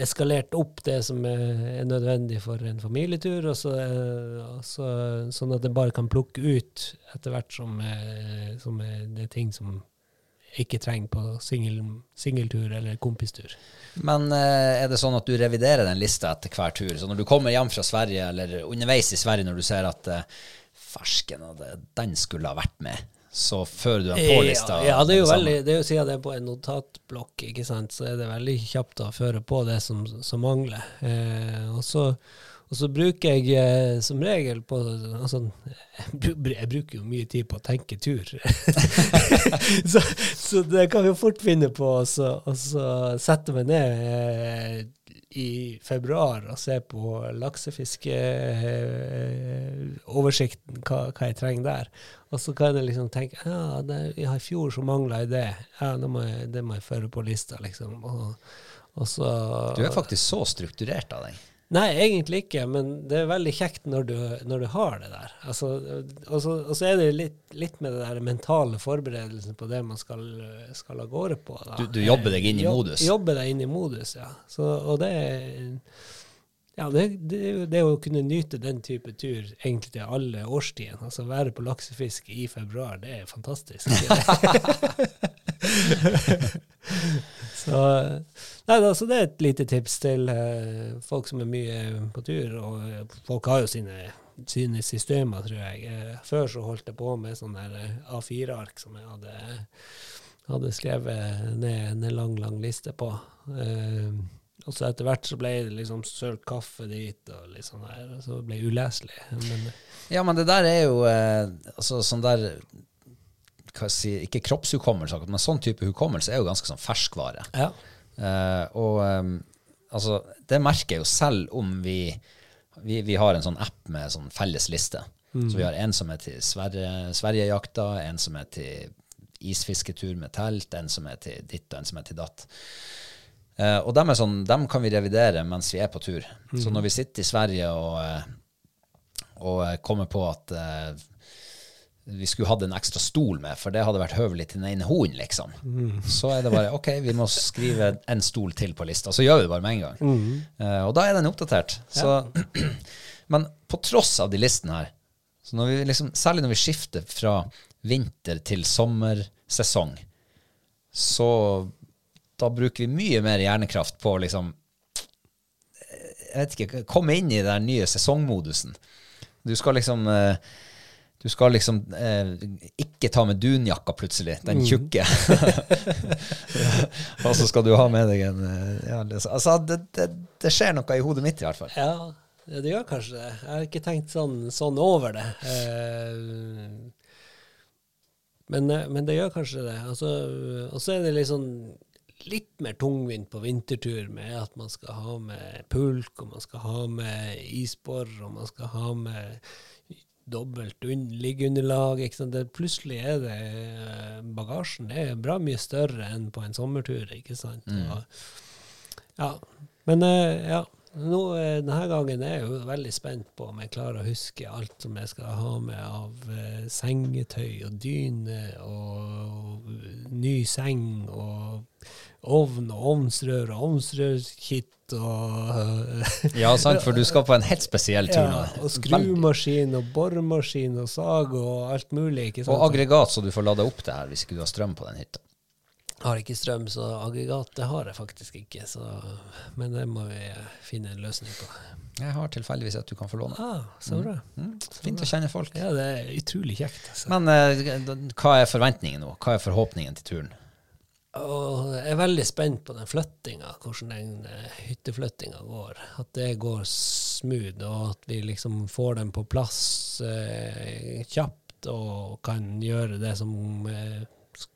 eskalert opp det som er, nødvendig for en familietur, og så, eh, og så, sånn at jeg bare kan plukke ut etter hvert som, eh, som er, det er ting som ikke trenger på singeltur eller kompistur. Men eh, er det sånn at du reviderer den lista etter hver tur? Så når du kommer hjem fra Sverige, eller underveis i Sverige, når du ser at eh, fersken, den skulle ha vært med, så fører du den på lista? Ja, ja det er jo veldig, det er jo siden det er på en notatblokk, ikke sant, så er det veldig kjapt å føre på det som, som mangler. Eh, og, så, og så bruker jeg eh, som regel på altså, jeg, bruker jo mye tid på å tenke tur. så, så det kan vi jo fort finne på Og så- og så sette meg ned eh, i februar og se på laksefiskeoversikten, hva, hva jeg trenger der. Og så kan jeg liksom tenke ja, det, i fjor så mangla jeg det. Ja, må jeg, det må jeg føre på lista, liksom. Og, og så Du er faktisk så strukturert av deg. Nei, egentlig ikke, men det er veldig kjekt når du, når du har det der. Altså, og, så, og så er det litt, litt med det der mentale forberedelsen på det man skal, skal av gårde på. Du, du jobber deg inn i modus. Jobber deg inn i modus, ja. Så, og det ja, det, det, er det å kunne nyte den type tur egentlig til alle årstidene, altså være på laksefiske i februar, det er fantastisk. så, nei, da, det er et lite tips til eh, folk som er mye på tur. Og eh, folk har jo sine, sine systemer, tror jeg. Eh, før så holdt jeg på med sånne der, eh, A4-ark som jeg hadde, hadde skrevet ned en lang, lang liste på. Eh, og så etter hvert så ble det liksom sølt kaffe dit, og litt sånn her, og så ble det uleselig. Men Ja, men det der er jo eh, altså, sånn der si, Ikke kroppshukommelse, men sånn type hukommelse er jo ganske sånn ferskvare. ja. Uh, og um, altså, det merker jeg jo selv om vi, vi Vi har en sånn app med sånn felles liste. Så vi har en som er til Sverige, Sverigejakta, en som er til isfisketur med telt, en som er til ditt, og en som er til datt. Uh, og dem, er sånn, dem kan vi revidere mens vi er på tur. Så når vi sitter i Sverige og, eh, og kommer på at eh, vi skulle hatt en ekstra stol med, for det hadde vært høvelig til den ene hunden, liksom. Så er det bare OK, vi må skrive en stol til på lista. Så gjør vi det bare med en gang. Eh, og da er den oppdatert. Så, men på tross av de listene her, så når vi liksom, særlig når vi skifter fra vinter til sommersesong, så da bruker vi mye mer hjernekraft på å liksom jeg vet ikke, komme inn i den nye sesongmodusen. Du skal liksom eh, du skal liksom eh, ikke ta med dunjakka plutselig, den tjukke. og så skal du ha med deg en eh, ja, liksom. Altså, det, det, det skjer noe i hodet mitt, i hvert fall. Ja, det gjør kanskje det. Jeg har ikke tenkt sånn, sånn over det. Eh, men, eh, men det gjør kanskje det. Altså, og så er det sånn litt mer tungvint på vintertur med at man skal ha med pulk, og man skal ha med isbor, og man skal ha med dobbelt un liggeunderlag. Ikke sant? Det, plutselig er det eh, bagasjen er bra mye større enn på en sommertur, ikke sant. Og, ja. Men eh, ja, nå, eh, denne gangen er jeg jo veldig spent på om jeg klarer å huske alt som jeg skal ha med av eh, sengetøy og dyne og ny seng og ovn og ovnsrør og ovnsrørkitt og Ja, sant, for du skal på en helt spesiell tur nå. ja, og skrumaskin og boremaskin og sag og alt mulig. ikke sant? Og aggregat, så du får lada opp det her hvis ikke du har strøm på den hytta. har ikke strøm, så aggregat det har jeg faktisk ikke. Så, men det må vi finne en løsning på. Jeg har tilfeldigvis at du kan få låne. Ah, så bra. Mm, fint å kjenne folk. Ja, det er utrolig kjekt. Altså. Men eh, hva er forventningen nå? Hva er forhåpningen til turen? Og jeg er veldig spent på den flyttinga, hvordan den uh, hytteflyttinga går. At det går smooth, og at vi liksom får den på plass uh, kjapt og kan gjøre det som uh,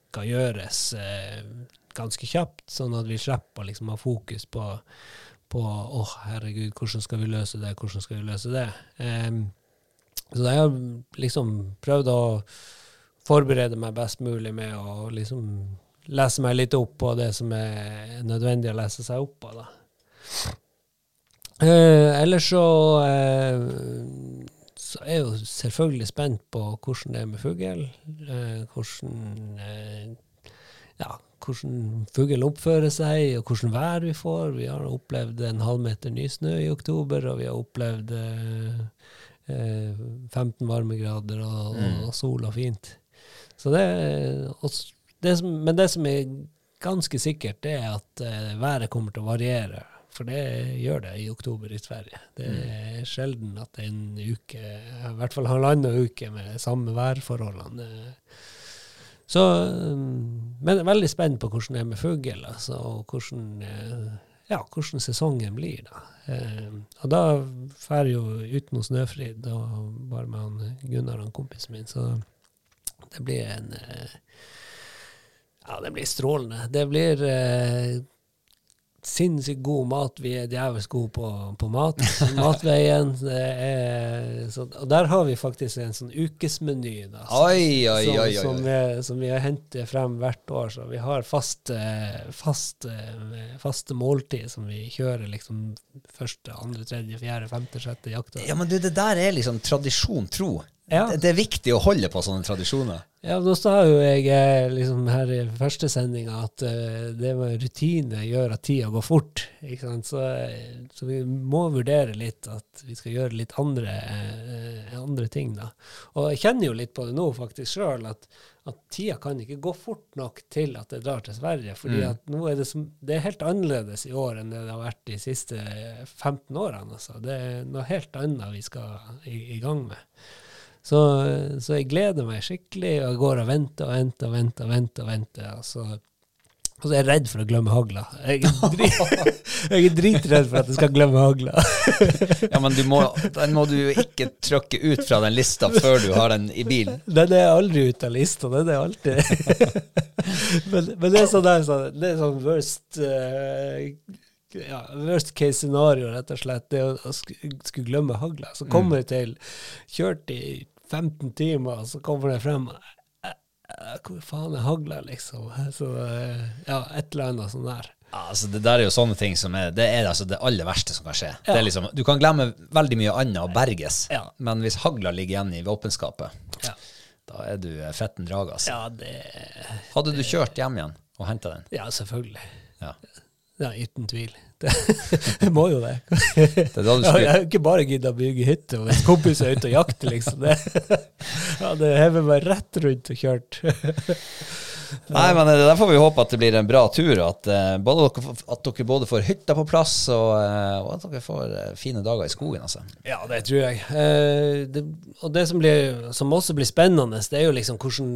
skal gjøres eh, ganske kjapt, sånn at vi slipper å liksom ha fokus på på å herregud, hvordan skal vi løse det, hvordan skal vi løse det. Um, så jeg har liksom prøvd å forberede meg best mulig med å liksom lese meg litt opp på det som er nødvendig å lese seg opp på. Da. Eh, ellers så, eh, så er jeg jo selvfølgelig spent på hvordan det er med fugl. Eh, hvordan eh, ja, hvordan fuglen oppfører seg, og hvordan vær vi får. Vi har opplevd en halvmeter nysnø i oktober, og vi har opplevd eh, eh, 15 varmegrader og, og sol og fint. Så det, og det som, men det som er ganske sikkert, det er at uh, været kommer til å variere. For det gjør det i oktober i Sverige. Det er sjelden at en uke, i hvert fall halvannen uke med samme værforholdene. Så, um, men jeg er veldig spent på hvordan det er med fugl, altså, og hvordan, eh, ja, hvordan sesongen blir. da. Eh, og da drar jo uten hos Snøfrid, og bare med han Gunnar, han kompisen min, så det blir en eh, Ja, det blir strålende. Det blir eh, sinnssykt god mat. Vi er djevelsk gode på, på mat. Matveien. Er, så, og der har vi faktisk en sånn ukesmeny da, som, Oi, oi, som, oi, oi, som, vi, som vi henter frem hvert år. Så vi har faste, faste, faste måltid som vi kjører liksom første, andre, tredje, fjerde, femte, sjette jakta. Ja, men du, det der er liksom tradisjon tro. Ja. Det, det er viktig å holde på sånne tradisjoner. Ja, nå sa jo jeg eh, liksom her i første sendinga at uh, det med rutine gjør at tida går fort. Så, eh, så vi må vurdere litt at vi skal gjøre litt andre, uh, andre ting, da. Og jeg kjenner jo litt på det nå faktisk sjøl, at, at tida kan ikke gå fort nok til at jeg drar til Sverige. fordi at nå er det, som, det er helt annerledes i år enn det det har vært de siste 15 årene. Altså. Det er noe helt annet vi skal i, i gang med. Så, så jeg gleder meg skikkelig, og jeg går og venter og venter og venter. Og venter, og venter, og så, og så er jeg redd for å glemme hagla. Jeg er, drit, jeg er dritredd for at jeg skal glemme hagla. Ja, men du må, den må du jo ikke trykke ut fra den lista før du har den i bilen. Den er aldri ute av lista, den er alltid men, men det er sånn der, sånn, det er sånn worst uh, ja, worst case scenario, rett og slett. Det å, skulle glemme hagla. Så kommer jeg til Kjørt i 15 timer, så kommer det frem Hvor faen er hagla, liksom? Så eh, ja, et eller annet sånn der. Ja, altså Det der er jo sånne ting som er Det er altså det aller verste som kan skje. Det er liksom, du kan glemme veldig mye annet og berges, Ja. men hvis hagla ligger igjen i våpenskapet, Ja, da er du eh, fetten drag, altså. ja det Hadde du kjørt hjem igjen og henta den? Ja, selvfølgelig. Ja. Uten tvil. Det, må jo det. Det er jeg har ikke bare gidda å bygge hytte, hvis kompiser er ute og jakter, liksom. Det, ja, det hever meg rett rundt og kjørt. Nei, men eh, der får vi håpe at det blir en bra tur, og at, uh, at dere både får hytta på plass, og, uh, og at dere får uh, fine dager i skogen, altså. Ja, det tror jeg. Det, og det som, blir, som også blir spennende, det er jo liksom hvordan,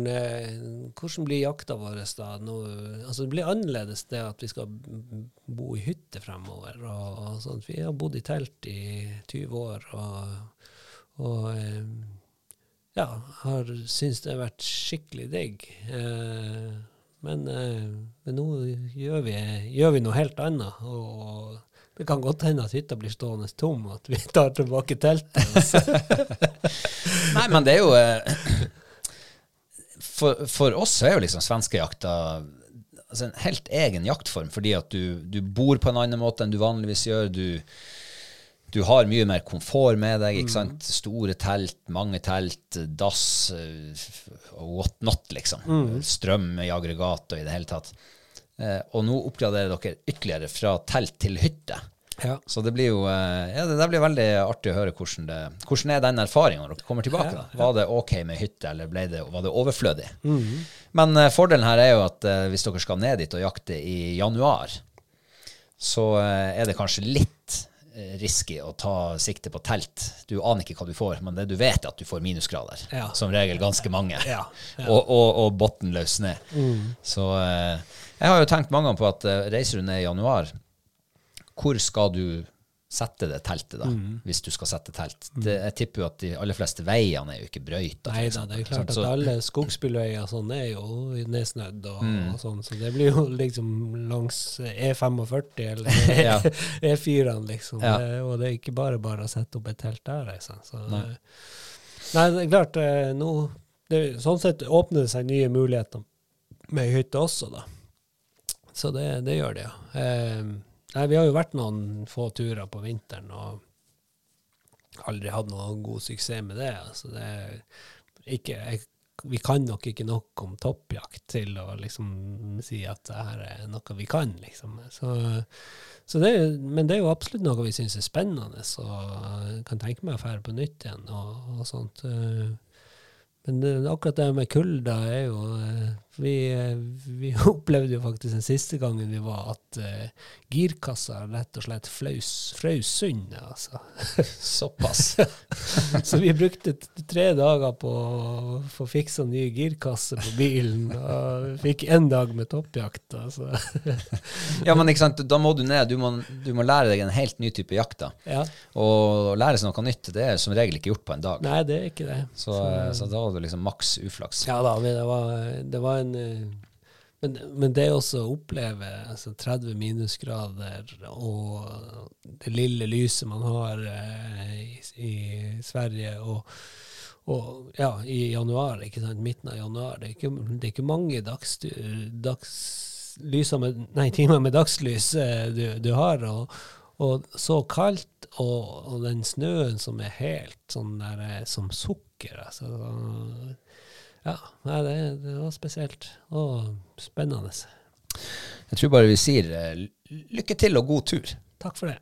hvordan blir jakta vår da? Nå, altså det blir annerledes det at vi skal bo i hytte fremover. Og, og sånt. Vi har bodd i telt i 20 år og, og ja, har syntes det har vært skikkelig digg. Eh, men, eh, men nå gjør vi, gjør vi noe helt annet. og det kan godt hende at hytta blir stående tom, og at vi tar tilbake teltet. Nei, men det er jo eh, For, for oss er jo liksom svenskejakta altså en helt egen jaktform, fordi at du, du bor på en annen måte enn du vanligvis gjør. Du, du har mye mer komfort med deg. ikke sant? Store telt, mange telt, dass eh, og what not, liksom. Strøm i aggregat og i det hele tatt. Eh, og nå oppgraderer dere ytterligere fra telt til hytte. Ja. Så det blir jo eh, ja, det blir veldig artig å høre hvordan det Hvordan er den erfaringa når dere kommer tilbake? da? Var det ok med hytte, eller det, var det overflødig? Men eh, fordelen her er jo at eh, hvis dere skal ned dit og jakte i januar, så eh, er det kanskje litt risky å ta sikte på telt. Du aner ikke hva du får, men det du vet er at du får minusgrader. Ja. Som regel ganske mange. Ja, ja. Og, og, og bunnløs Mm. Så eh, jeg har jo tenkt mange ganger på at eh, reiser du ned i januar, hvor skal du sette det teltet, da, hvis du skal sette telt? Det, jeg tipper jo at de aller fleste veiene er jo ikke brøyta. Nei da, det er klart at Så- alle skogsbilveier sånn er jo nedsnødd og, og sånn, så det blir jo liksom langs E45 eller Ja. E4-ene, liksom. Ja. Det, og det er ikke bare bare å sette opp et telt der, liksom. Så, Nei. nei, det er klart, eh, nå det, Sånn sett åpner det seg nye muligheter med hytte også, da. Så det, det gjør det, ja. Eh, nei, vi har jo vært noen få turer på vinteren, og aldri hatt noen god suksess med det. Altså det ikke, jeg, vi kan nok ikke nok om toppjakt til å liksom si at det her er noe vi kan, liksom. Så, så det, men det er jo absolutt noe vi syns er spennende, jeg kan tenke meg å dra på nytt igjen og, og sånt. Men det, akkurat det med kulda er jo eh, vi, eh, vi opplevde jo faktisk den siste gangen vi var, at uh, girkassa rett og slett frøs sund. altså. Såpass. Så vi brukte tre dager på å få fiksa ny girkasse på bilen, og fikk én dag med toppjakt. Altså. Ja, men ikke sant, da må du ned. Du må, du må lære deg en helt ny type jakt. da. Ja. Og å lære seg noe nytt, det er som regel ikke gjort på en dag. Nei, det er ikke det. Så, så da var det liksom maks uflaks. Ja da, men det var, det var en eh, Men, men det også å oppleve altså 30 minusgrader og det lille lyset man har eh, i, i Sverige, og, og ja, i januar, ikke sant, midten av januar, det er ikke, det er ikke mange dags, dags, med, nei, timer med dagslys eh, du, du har. og og så kaldt, og, og, den snøen som er helt sånn der, som som sukker. Så ja, det, det, var spesielt og spennende. Jeg tror bare vi sier uh, lykke til og god tur. Takk for det.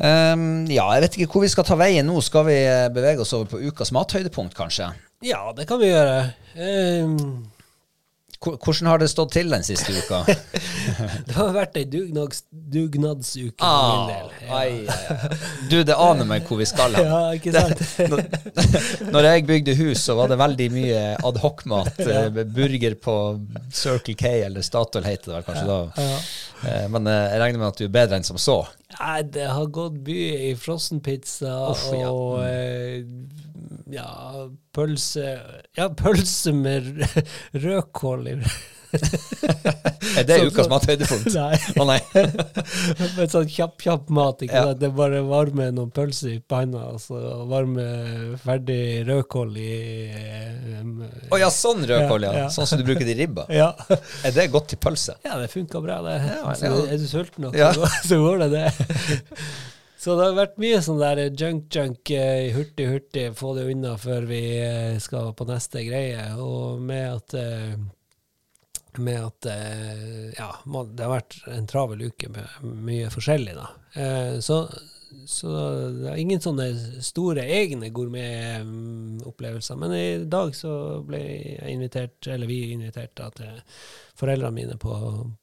Um, ja, jeg vet ikke hvor vi skal ta veien nå. Skal vi eh, bevege oss over på ukas mathøydepunkt, kanskje? Ja, det kan vi gjøre. Um, hvordan har det stått til den siste uka? det har vært ei dugnads, dugnadsuke ah, for min del. Ja. Ai, ai. Du, det aner meg hvor vi skal hen. Ja, ikke sant? når, jeg bygde hus, så var det veldig mye adhocmat. Ja. Eh, burger på Circle K, eller Statoil heter det vel kanskje ja, da. Ja. Eh, men eh, jeg regner med at du er bedre enn som så? Nei, det har gått mye i frossenpizza og mm ja, pølse Ja, pølse med rødkål i. er det ukas mathøydepunkt? Nei. Å nei. Men sånn kjapp-kjapp mat. ikke ja. Det er bare varme noen pølser i panna, og så varme ferdig rødkål i um, Å ja, sånn rødkål, ja. ja. Sånn som du bruker det i ribba? Ja. Er det godt til pølse? Ja, det funka bra, det. Ja, så, er du sulten nok, så går det det. Så det har vært mye sånn der junk-junk, eh, hurtig, hurtig, få det unna før vi eh, skal på neste greie. Og med at, eh, med at ja, det har vært en travel uke med mye forskjellig, da. Så, så det er ingen sånne store egne gourmetopplevelser. Men i dag så ble jeg invitert, eller vi invitert da, til foreldrene mine på,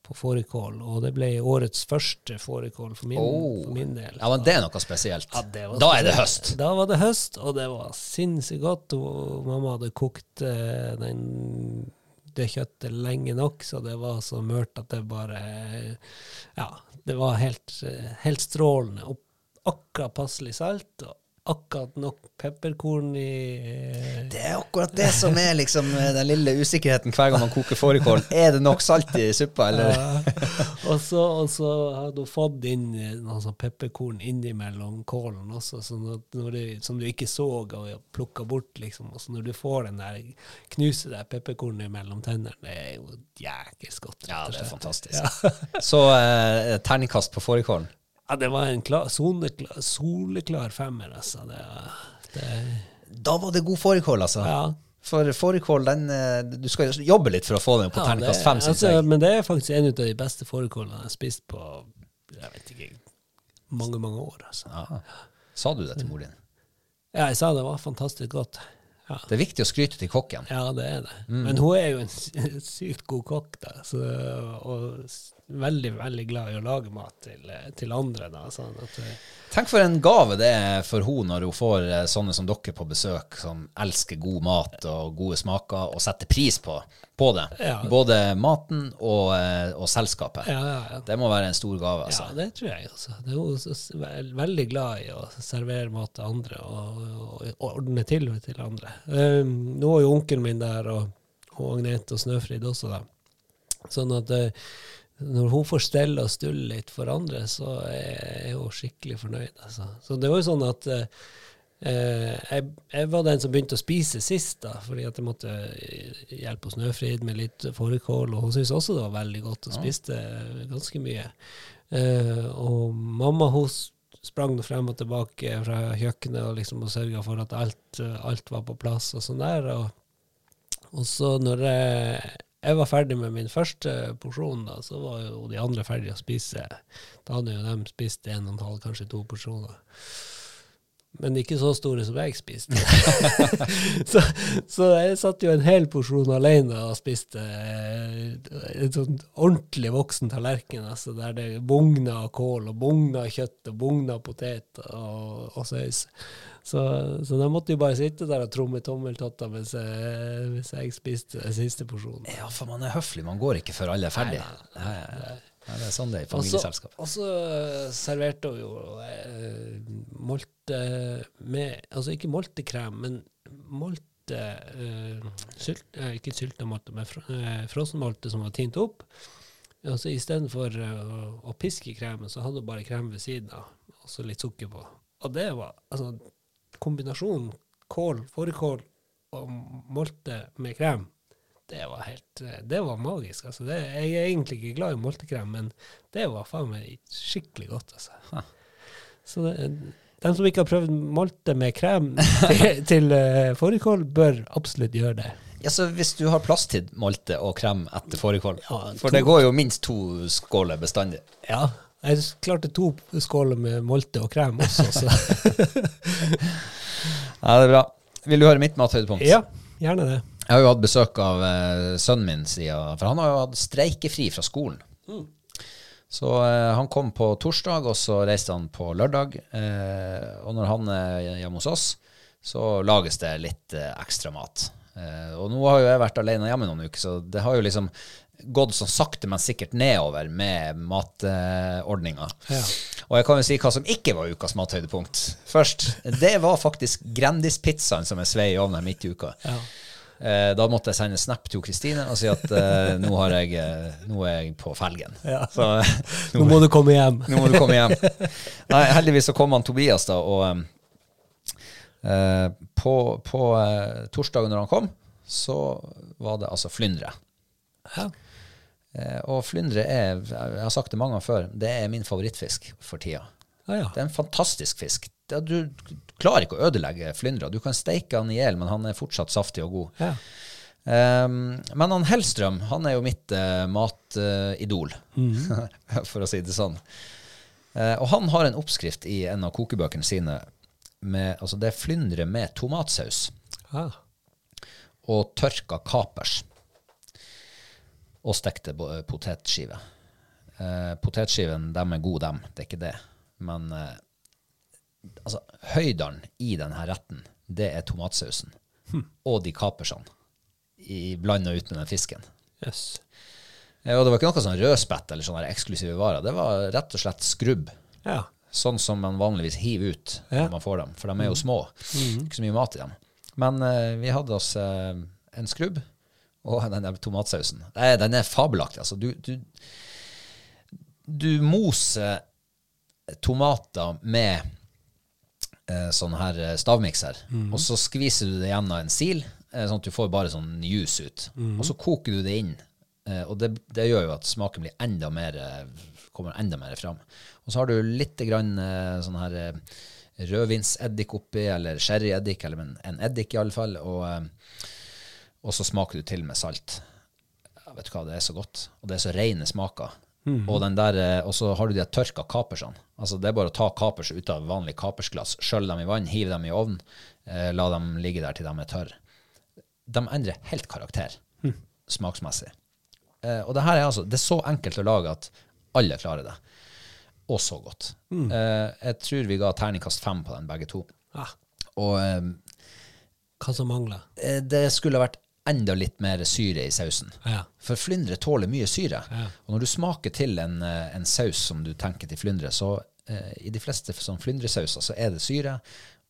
på fårikål, og det ble årets første fårikål for, oh. for, min del. Ja, men det er noe spesielt. Ja, da spesielt. er det høst. Da var det høst, og det var sinnssykt godt. Og mamma hadde kokt uh, den, det kjøttet lenge nok, så det var så mørt at det bare Ja, det var helt, helt strålende. Og akkurat passelig salt. og akkurat nok pepperkorn i eh, Det er akkurat det som er liksom eh, den lille usikkerheten hver gang man koker fårikål. Er det nok salt i suppa, eller? Ja. og, så, og så har du fått inn noe noen sånn pepperkorn innimellom kålen også, sånn du, som du ikke så og plukka bort, liksom. Og så når du får den der knuse der pepperkornet mellom tennene, det er jo jækels godt. Ja, det er fantastisk. Ja. så eh, terningkast på fårikålen? Ja, det var en klar, soleklar, soleklar femmer, altså. Det, det, da var det god fårikål, altså. Ja. For fårikål, den eh, Du skal jobbe litt for å få den på ja, terningkast fem, syns altså, jeg. Men det er faktisk en av de beste fårikålene jeg har spist på jeg vet ikke, mange, mange år. Altså. Ja. Sa du det til mor din? Ja, jeg sa det var fantastisk godt. Ja. Det er viktig å skryte til kokken. Ja, det er det. Mm. Men hun er jo en sykt god kokk, da. Så, og veldig, veldig glad i å lage mat til, til andre. Da, sånn at, eh, Tenk for en gave det er for henne når hun får eh, sånne som dere på besøk, som elsker god mat og gode smaker, og setter pris på, på det. Ja. Både maten og, eh, og selskapet. Ja, ja, det må være en stor gave. Altså. Ja, det tror jeg. Også. Det er hun veldig glad i å servere mat til andre og, og, og ordne til til andre. Um, nå er jo onkelen min der, og, og Agnete og Snøfrid også, da. Sånn at uh, når hun får stelle og stulle litt for andre, så er hun skikkelig fornøyd. Altså. Så det var jo sånn at eh, jeg, jeg, var den som begynte å spise sist, da, fordi at jeg måtte hjelpe Snøfrid med litt fårikål. Og hun syntes også det var veldig godt, og spiste ganske mye. Eh, og mamma hun sprang frem og tilbake fra kjøkkenet og liksom og sørga for at alt, alt, var på plass og sånn der. Og, og så når jeg jeg var ferdig med min første porsjon, da, så var jo de andre ferdige å spise. Da hadde jo de spist en og en halv, kanskje to porsjoner. Men ikke så store som jeg spiste. så, så, jeg satt jo en hel porsjon alene og spiste eh, en sånn ordentlig voksen tallerken, altså, der det bugna kål og bugna kjøtt og bugna potet og, og saus. Så, så da måtte jo bare sitte der og tromme tommeltotter mens, mens, jeg spiste den siste porsjonen. Ja, for man er høflig. Man går ikke før alle er ferdige. Nei, nei, nei. Ja, det er sånn det er i familieselskap. Og så uh, serverte hun jo eh, molte med Altså ikke moltekrem, men molte eh, sylt, eh, ikke syltemolte, men fr eh, frossenmolte som var tint opp. Og så istedenfor uh, å, å piske kremen, så hadde hun bare krem ved siden av, og så litt sukker på. Og det var altså kombinasjonen kål, fårikål og molte med krem. Det var helt eh, Det var magisk. altså. Det, jeg er egentlig ikke glad i multekrem, men det var faen meg skikkelig godt. altså. Så det, de som ikke har prøvd malte med krem til, til uh, fårikål, bør absolutt gjøre det. Ja, så Hvis du har plass til malte og krem etter fårikål Ja, For det går jo minst to skåler bestandig. Ja. Jeg klarte to skåler med malte og krem også, så Ja, det er bra. Vil du høre mitt mathøydepunkt? ja, gjerne det. Jeg har jo hatt besøk av eh, sønnen min siden For han har jo hatt streikefri fra skolen. Så eh, han kom på torsdag, og så reiste han på lørdag. Eh, og når han er hjemme hos oss, så lages det litt eh, ekstra mat. Eh, og nå har jo jeg vært alene hjemme noen uker, så det har jo liksom gått sånn sakte, men sikkert nedover med matordninga. Ja. Og jeg kan jo si hva som ikke var ukas mathøydepunkt først. Det var faktisk Grendispizzaen som jeg svei i ovnen midt i uka. Ja. Eh, da måtte jeg sende snap til Kristine og si at eh, nå, har jeg, eh, nå er jeg på felgen. Ja. Så Nå må du komme hjem. nå må du komme hjem. Nei, heldigvis så kom han Tobias, da, og um, eh, på, på eh, torsdagen når han kom, så var det altså flyndre. Ja. Eh, og flyndre er, jeg har sagt det mange ganger før, det er min favorittfisk for tida. Ja. Det er en fantastisk fisk. Det, du klarer ikke å ødelegge flyndra. Du kan steike han i hjel, men han er fortsatt saftig og god. Ja. Um, men han Hellstrøm, han er jo mitt uh, matidol, for å si det sånn. Uh, og han har en oppskrift i en av kokebøkene sine. Med, altså det er flyndre med tomatsaus Ah. og tørka kapers. Og stekte potetskiver. Uh, potetskiven, dem er gode, dem. Det er ikke det. Men eh, altså, høydalen i denne retten, det er tomatsausen. Og de kapersene. I blanda ut med den fisken. Yes. Og det var ikke noe sånn rødspett eller sånne eksklusive varer. Det var rett og slett skrubb. Ja. Sånn som man vanligvis hiver ut Ja. når man får dem. For de er jo små. Ikke så mye mat i dem. Men uh, vi hadde oss uh, en skrubb og den der tomatsausen. Nei, den er fabelaktig. Altså, du, du, du moser tomater med eh, sånn her stavmikser, mm. og så skviser du det gjennom en sil, eh, sånn at du får bare sånn juice ut. Og så koker du det inn. Eh, og det, det gjør jo at smaken blir enda mer, eh, kommer enda mer fram. Og så har du litt grann eh, sånn her eh, rødvinseddik oppi, eller sherryeddik, eller en, en eddik i alle fall, og, eh, og så smaker du til med salt. Ja, vet du hva, det er så godt. Og det er så rene smaker. Og, den der, eh, og så har du de tørka kapersene. Altså det er bare å ta kapers ut av vanlig kapersglass, skjølle dem i vann, hive dem i ovnen, eh, la dem ligge der til de er tørre. De endrer helt karakter smaksmessig. Eh, og det her er altså, det er så enkelt å lage at alle klarer det. Og så godt. Eh, jeg tror vi ga terningkast fem på den, begge to. Ah, Og eh, hva som mangler? eh, det skulle vært enda litt mer syre i sausen. Ja. For flyndre tåler mye syre. Ja. Og når du smaker til en, eh, en saus som du tenker til flyndre, så eh, i de fleste sånn flyndresauser så er det syre,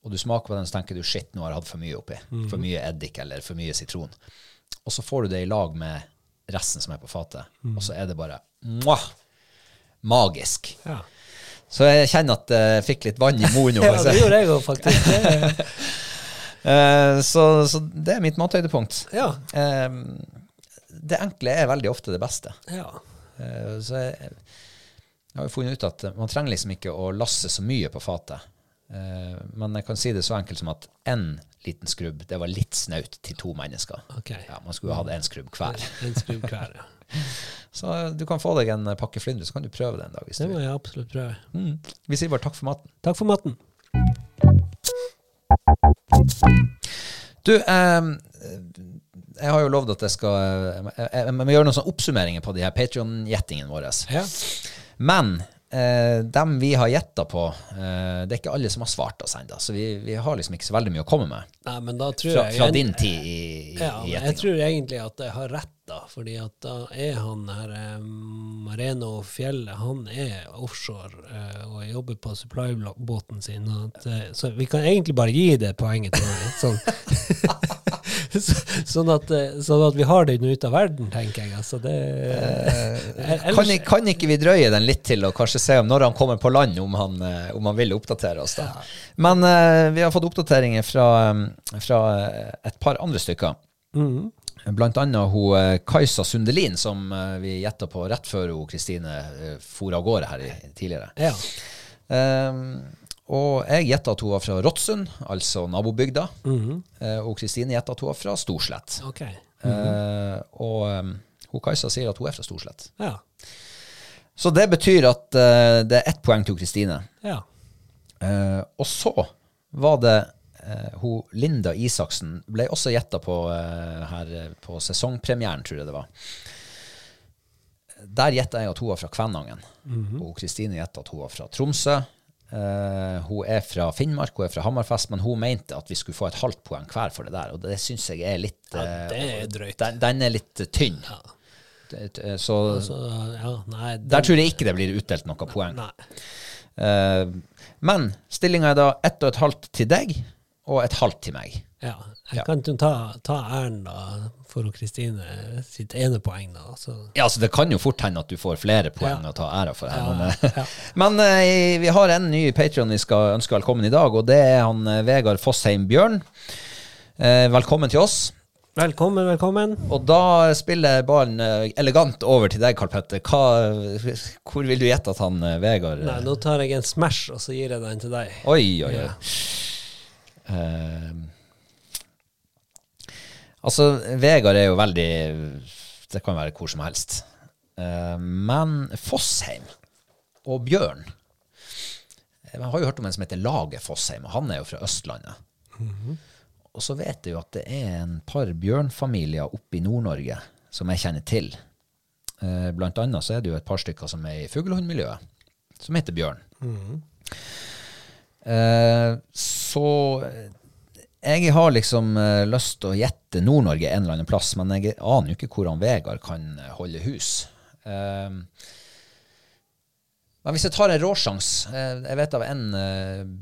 og du smaker på den, så tenker du shit, nå har jeg hatt for mye oppi. Mhm. For mye eddik eller for mye sitron. Og så får du det i lag med resten som er på fatet, mm. og så er det bare mwah, magisk. Ja. Så jeg kjenner at jeg fikk litt vann i munnen. ja, det gjorde jeg òg, faktisk. Eh, så, så det er mitt mathøydepunkt. ja. Eh, det enkle er veldig ofte det beste. ja. Eh, Så jeg, jeg har jo funnet ut at man trenger liksom ikke å lasse så mye på fatet. Eh, Men jeg kan si det så enkelt som at én liten skrubb, det var litt snaut til to mennesker. Okay. Ja, Man skulle hatt én skrubb hver. En skrubb hver, ja. Så du kan få deg en pakke flyndre, så kan du prøve det en dag. Det må jeg absolutt prøve. Mm. Vi sier bare takk for maten. Takk for maten. Du, eh, jeg har jo lovd at jeg skal Jeg, jeg, jeg må gjøre noen sånne oppsummeringer på de her Patreon-gjettingene våre. Ja. Men eh, dem vi har gjetta på, eh, det er ikke alle som har svart oss ennå. Så vi, vi har liksom ikke så veldig mye å komme med Nei, men da tror fra, jeg fra din tid i, i, Ja, i jeg tror egentlig at jeg har rett, da. Fordi at da er han her eh, Mareno Fjellet, han er offshore eh, og jobber på supply-båten sin. At, eh, så vi kan egentlig bare gi det poenget til meg. Sånn. Så- sånn, at, eh, sånn at vi har den ute av verden, tenker jeg. Altså, det, Eh, ellers- Kan, kan ikke vi drøye den litt til og kanskje se om når han kommer på land, om han, eh, om han vil oppdatere oss? da? Men eh, vi har fått oppdateringer fra, fra et par andre stykker. Mm. Blant annet hun Kajsa Sundelin, som vi gjetta på rett før hun Kristine for av gårde her i, tidligere. ja. Um, og jeg gjetta at hun var fra Rotsund, altså nabobygda. Mm -hmm. og Kristine gjetta at hun var fra Storslett. Ok. -hmm. og um, hun Kajsa sier at hun er fra Storslett. Ja. Så det betyr at eh, det er ett poeng til Kristine. ja. Og så var det hun Linda Isaksen ble også gjetta på her på sesongpremieren, tror jeg det var. Der gjetta jeg at hun var fra Kvænangen. Og Kristine gjetta at hun var fra Tromsø. Eh, hun er fra Finnmark, hun er fra Hammerfest, men hun mente at vi skulle få et halvt poeng hver for det der, og det syns jeg er litt Ja, eh, det er drøyt. Den, den er litt tynn. Det- eh, Så altså, ja, nei, der tror jeg ikke det blir utdelt noe poeng. Nei. Uh, men stillinga er da ett og et halvt til deg, og et halvt til meg. Ja, jeg Ja. kan jo ta, ta æren da for Kristine sitt ene poeng, da. Så. Ja, altså Det kan jo fort hende at du får flere poeng Ja. å ta æra for her. Ja, men eh, ja. men eh, vi har en ny Patrion vi skal ønske velkommen i dag, og det er han eh, Vegard Fossheim Bjørn. Eh, velkommen til oss. Velkommen, velkommen. Og da spiller ballen elegant over til deg, Karl Petter. Hva, hvor vil du gjette at han Vegard Nei, nå tar jeg en Smash, og så gir jeg den til deg. Oi, oi, oi. Ja. Eh, altså, Vegard er jo veldig Det kan være hvor som helst. Eh, men Fossheim og Bjørn Jeg har jo hørt om en som heter Lage Fossheim, og han er jo fra Østlandet. Og så vet jeg jo at det er en par bjørnfamilier oppe i Nord-Norge som jeg kjenner til. Eh, blant annet så er det jo et par stykker som er i fuglehundmiljøet, som heter Bjørn. Eh, så eh, jeg har liksom eh, lyst til å gjette Nord-Norge en eller annen plass, men jeg aner jo ikke hvor han Vegard kan eh, holde hus. Eh, men hvis jeg tar en råsjans eh, Jeg vet av en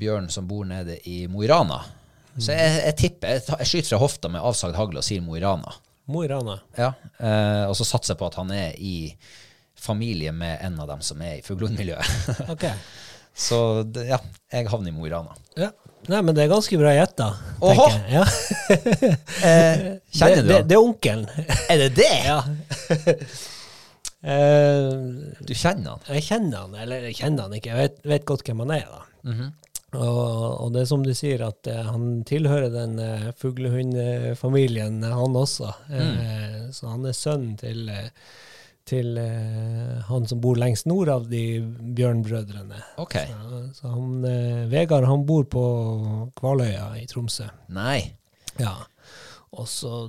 bjørn som bor nede i Mo i Rana. Så jeg, jeg tipper, jeg, jeg skyter fra hofta med avsagd hagle og sier Mo i Rana. Mo i Rana. Ja, og så satser jeg på at han er i familie med en av dem som er i fuglehundmiljøet. Ok. så ja, jeg havner i Mo i Rana. Ja. Nei, men det er ganske bra gjetta. Åhå! Ja. Eh, kjenner du det, han? det er onkelen. Er det det? ja. Eh, Du kjenner han? jeg kjenner han, eller jeg kjenner han ikke. Jeg vet, vet godt hvem han er, da. og, og det er som du sier, at eh, han tilhører den uh, fuglehundfamilien, eh, han også. Eh, så han er sønnen til, eh, til eh, han som bor lengst nord av de bjørnbrødrene. Ok. Så, så han, eh, Vegard han bor på Kvaløya i Tromsø. Nei. Ja. Og så,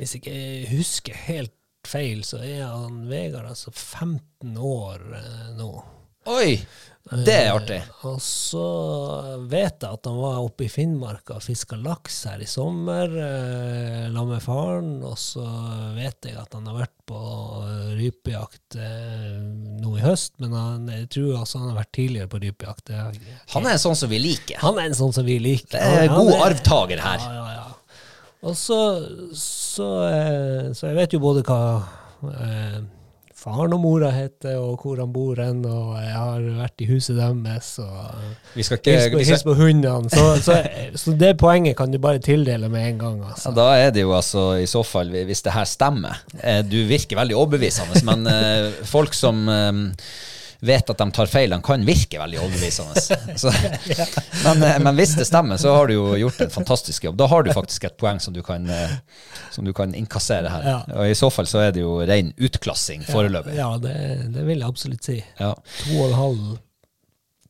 hvis jeg ikke husker helt feil, så er han Vegard altså 15 år eh, nå. Oi! Det er artig. Og så vet jeg at han var oppe i Finnmark og fiska laks her i sommer eh, sammen med faren. Og så vet jeg at han har vært på eh, rypejakt eh, nå i høst, men han, jeg tror også han har vært tidligere på rypejakt. Er- Han er en sånn som vi liker. han er en sånn som vi liker. Det er Han- god er- arvtaker her. Ja, ja, ja. Og så, så, eh, så jeg vet jo både hva eh, faren og mora heter, og hvor han bor hen, og jeg har vært i huset deres, og Vi skal hils på, hils på hundene. Så, så, så det poenget kan du bare tildele med en gang. ja, Altså. Da er det jo altså, i så fall, hvis det her stemmer eh, Du virker veldig overbevisende, men eh, folk som eh, vet at de tar feil, de kan virke veldig overbevisende. Så, men, eh, men hvis det stemmer, så har du jo gjort en fantastisk jobb. Da har du faktisk et poeng som du kan, eh, som du kan innkassere her. Ja. Og i så fall så er det jo ren utklassing foreløpig. Ja, det, det vil jeg absolutt si. Ja. To og en halv.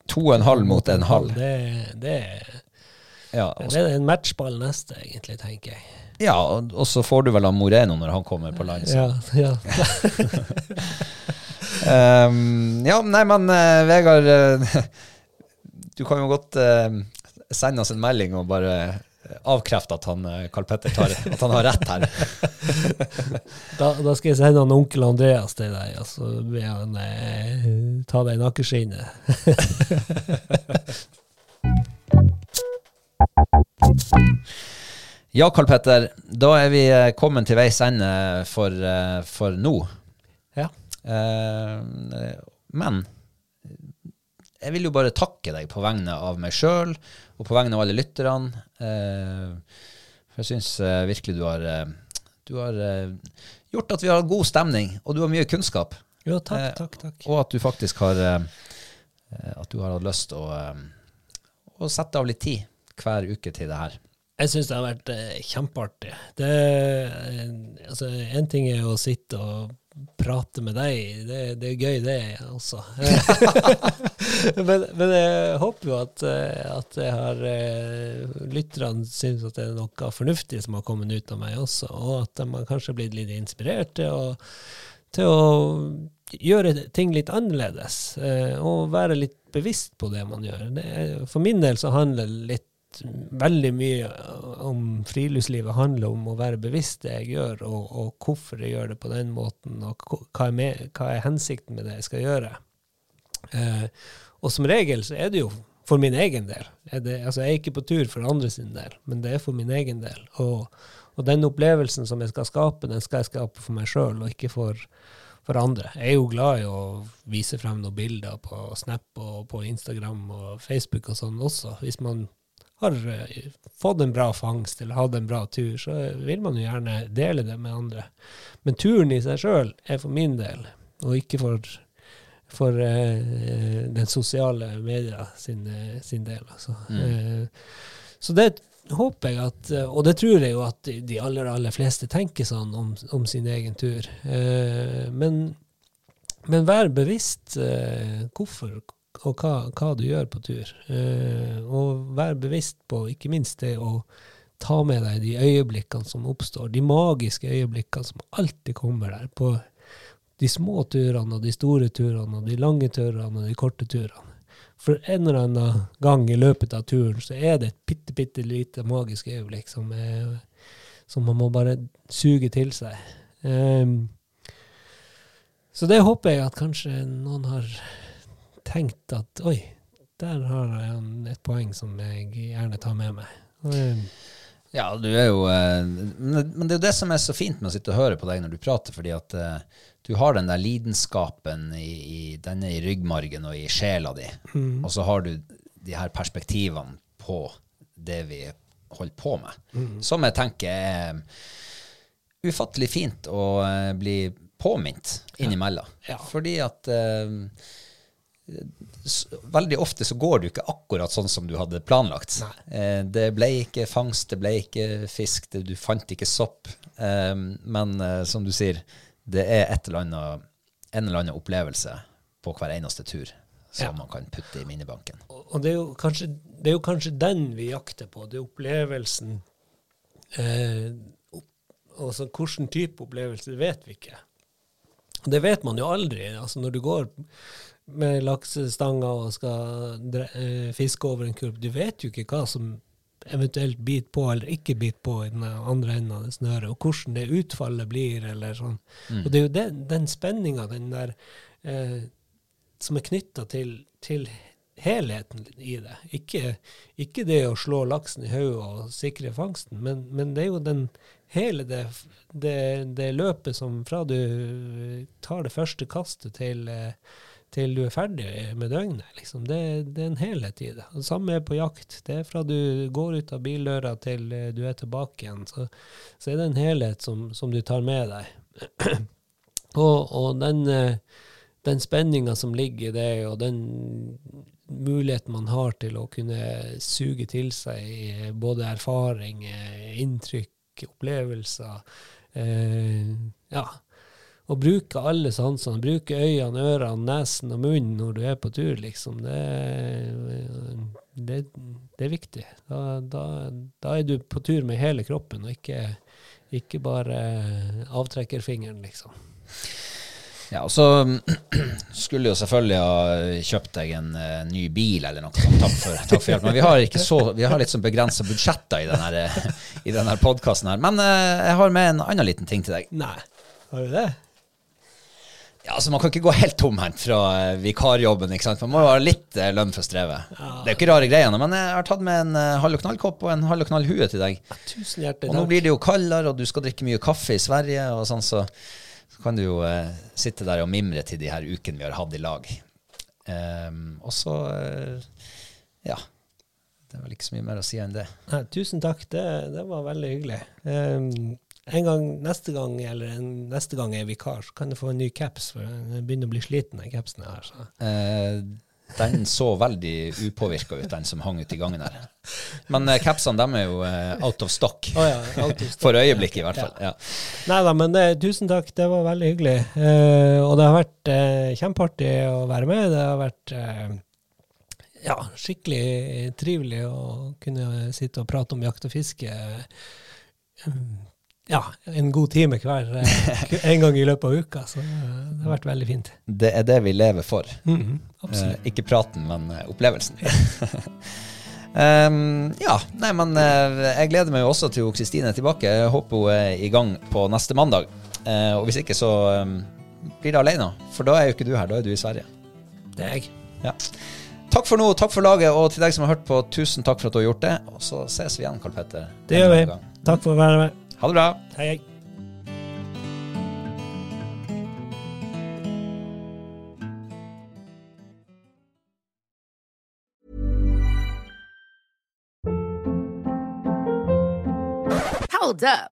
To og en halv mot en halv. Det, det, Ja, det er en matchball neste, egentlig, tenker jeg. Ja, og så får du vel av Moreno når han kommer på land. så. Ja, ja. Ehm, ja, nei, men uh, Vegard uh, Du kan jo godt uh, sende oss en melding og bare avkrefte at han Carl Petter tar, at han har rett her. Da, da skal jeg sende han onkel Andreas til deg, og så vil han eh, ta deg i nakkeskinnet. Ja, Karl Petter, da er vi kommet til veis ende for, for nå. Eh, men jeg vil jo bare takke deg på vegne av meg sjøl og på vegne av alle lytterne. Eh, for jeg syns eh, virkelig du har, du har gjort at vi har god stemning, og du har mye kunnskap. Jo, takk, takk, takk. Og at du faktisk har At du har hatt lyst til å, å sette av litt tid hver uke til det her. Jeg syns det har vært kjempeartig. Det, altså, en ting er å sitte og prate med deg, det, det er gøy det også. men, men jeg håper jo at, eh, at jeg har eh, lytterne syns at det er noe fornuftig som har kommet ut av meg også, og at de har kanskje blitt litt inspirert til å, til å gjøre ting litt annerledes, eh, og være litt bevisst på det man gjør. Det, for min del så handler det litt veldig mye om friluftslivet handler om å være bevisst det jeg gjør, og, og hvorfor jeg gjør det på den måten, og hva er, med, hva er hensikten med det jeg skal gjøre. Eh, og som regel så er det jo for min egen del. Det, altså jeg er ikke på tur for andre sin del, men det er for min egen del. Og, og den opplevelsen som jeg skal skape, den skal jeg skape for meg sjøl, og ikke for, for andre. Jeg er jo glad i å vise frem noen bilder på Snap og på Instagram og Facebook og sånn også. Hvis man har eh, fått en bra fangst eller hatt en bra tur, så vil man jo gjerne dele det med andre. Men turen i seg sjøl er for min del, og ikke for, for uh, den sosiale media sin, eh, sin del. Altså. Eh, så det håper jeg at, og det tror jeg jo at de- aller, aller fleste tenker sånn om, om sin egen tur. Uh, men, men vær bevisst hvorfor og hva, hva du gjør på tur. Eh, og vær bevisst på ikke minst det å ta med deg de øyeblikkene som oppstår, de magiske øyeblikkene som alltid kommer der på de små turene og de store turene og de lange turene og de korte turene. For en eller annen gang i løpet av turen så er det et bitte, bitte lite magisk øyeblikk som, er, som man må bare suge til seg. Eh, så det håper jeg at kanskje noen har tenkt at oi, der har jeg et poeng som jeg gjerne tar med meg. Ehm, Ja, du er jo eh, Men det er jo det som er så fint med å sitte og høre på deg når du prater, fordi at eh, du har den der lidenskapen i, i denne i ryggmargen og i sjela di, og så har du de her perspektivene på det vi holder på med, som jeg tenker er ufattelig fint å eh, bli påminnet innimellom. Ja. Fordi at veldig ofte så går det jo ikke akkurat sånn som du hadde planlagt. Eh, det ble ikke fangst, det ble ikke fisk, det, du fant ikke sopp. Eh, men eh, som du sier, det er eller annet, en eller annen opplevelse på hver eneste tur som Ja. man kan putte i minnebanken. og det, er kanskje, det er jo kanskje den vi jakter på, det er opplevelsen. og opp- altså hvilken type opplevelse, vet vi ikke. Det vet man jo aldri. altså Når du går med laksestanger og skal eh, fiske over en kurv, du vet jo ikke hva som eventuelt biter på eller ikke biter på i den andre enden av det snøret, og hvordan det utfallet blir, eller sånn. Og det er jo den, den spenninga, den der eh, som er knytta til, til helheten i det. Ikke, ikke det å slå laksen i hodet og sikre fangsten, men, men det er jo den hele det, det, det løpet som fra du tar det første kastet til, eh, til du er ferdig med døgnet. Liksom. Det, det er en helhet i det. Det samme er på jakt. Det er fra du går ut av bildøra til eh, du er tilbake igjen. Så, så er det en helhet som, som du tar med deg. og, og den, eh, den spenninga som ligger i det, og den muligheten man har til å kunne suge til seg eh, både erfaring, inntrykk, opplevelser eh, Ja. Å bruke alle sansene, bruke øynene, ørene, nesen og munnen når du er på tur, liksom, det, det, det er viktig. Da, da, da er du på tur med hele kroppen, og ikke, ikke bare avtrekkerfingeren, liksom. Ja, og så skulle jo selvfølgelig ha kjøpt deg en eh, ny bil eller noe sånt. Takk for, takk for hjelp. Men vi har, ikke så, vi har litt sånn begrensa budsjetter i denne, eh, i denne podkasten her. Men eh, jeg har med en annen liten ting til deg. Nei, har du det? Ja, altså Man kan ikke gå helt tomhendt fra eh, vikarjobben. ikke sant? Man må jo ha litt eh, lønn for strevet. Det er jo ikke rare greiene, men jeg har tatt med en eh, halv og knall-kopp og en halv og knall-hue til deg. Tusen hjertelig Og nå takk. blir det jo kaldere, og du skal drikke mye kaffe i Sverige, og sånn, så, så kan du jo eh, sitte der og mimre til de her ukene vi har hatt i lag. Ehm, og så eh, Ja. Det er vel ikke så mye mer å si enn det. Nei, tusen takk, det, det var veldig hyggelig. Um, en gang neste gang, eller en, neste gang jeg er vikar, så kan du få en ny caps, for jeg begynner å bli sliten, den capsen her. Så. Eh, den så veldig upåvirka ut, den som hang ute i gangen her. Men eh, capsene dem er jo eh, out of stock. Oh, ja, out of stock. For øyeblikket, i hvert fall. Ja. Nei da, men det, tusen takk, det var veldig hyggelig. Eh, og det har vært eh, kjempeartig å være med. Det har vært eh, ja, skikkelig trivelig å kunne sitte og prate om jakt og fiske. Mm, Ja, en god time hver eh, en gang i løpet av uka, så eh, det har vært veldig fint. Det er det vi lever for. Mhm, absolutt. Eh, ikke praten, men opplevelsen. Um, ja, nei, men jeg gleder meg jo også til Kristine er tilbake. Jeg håper hun er i gang på neste mandag. Uh, og hvis ikke, så um, blir det alene. For da er jo ikke du her, da er du i Sverige. Det er jeg. Ja. Takk for nå, takk for laget, og til deg som har hørt på, tusen takk for at du har gjort det. Og så ses vi igjen, Karl Petter. Det gjør vi. Takk for å være med. Ha det bra. Hei, hei. Hold up.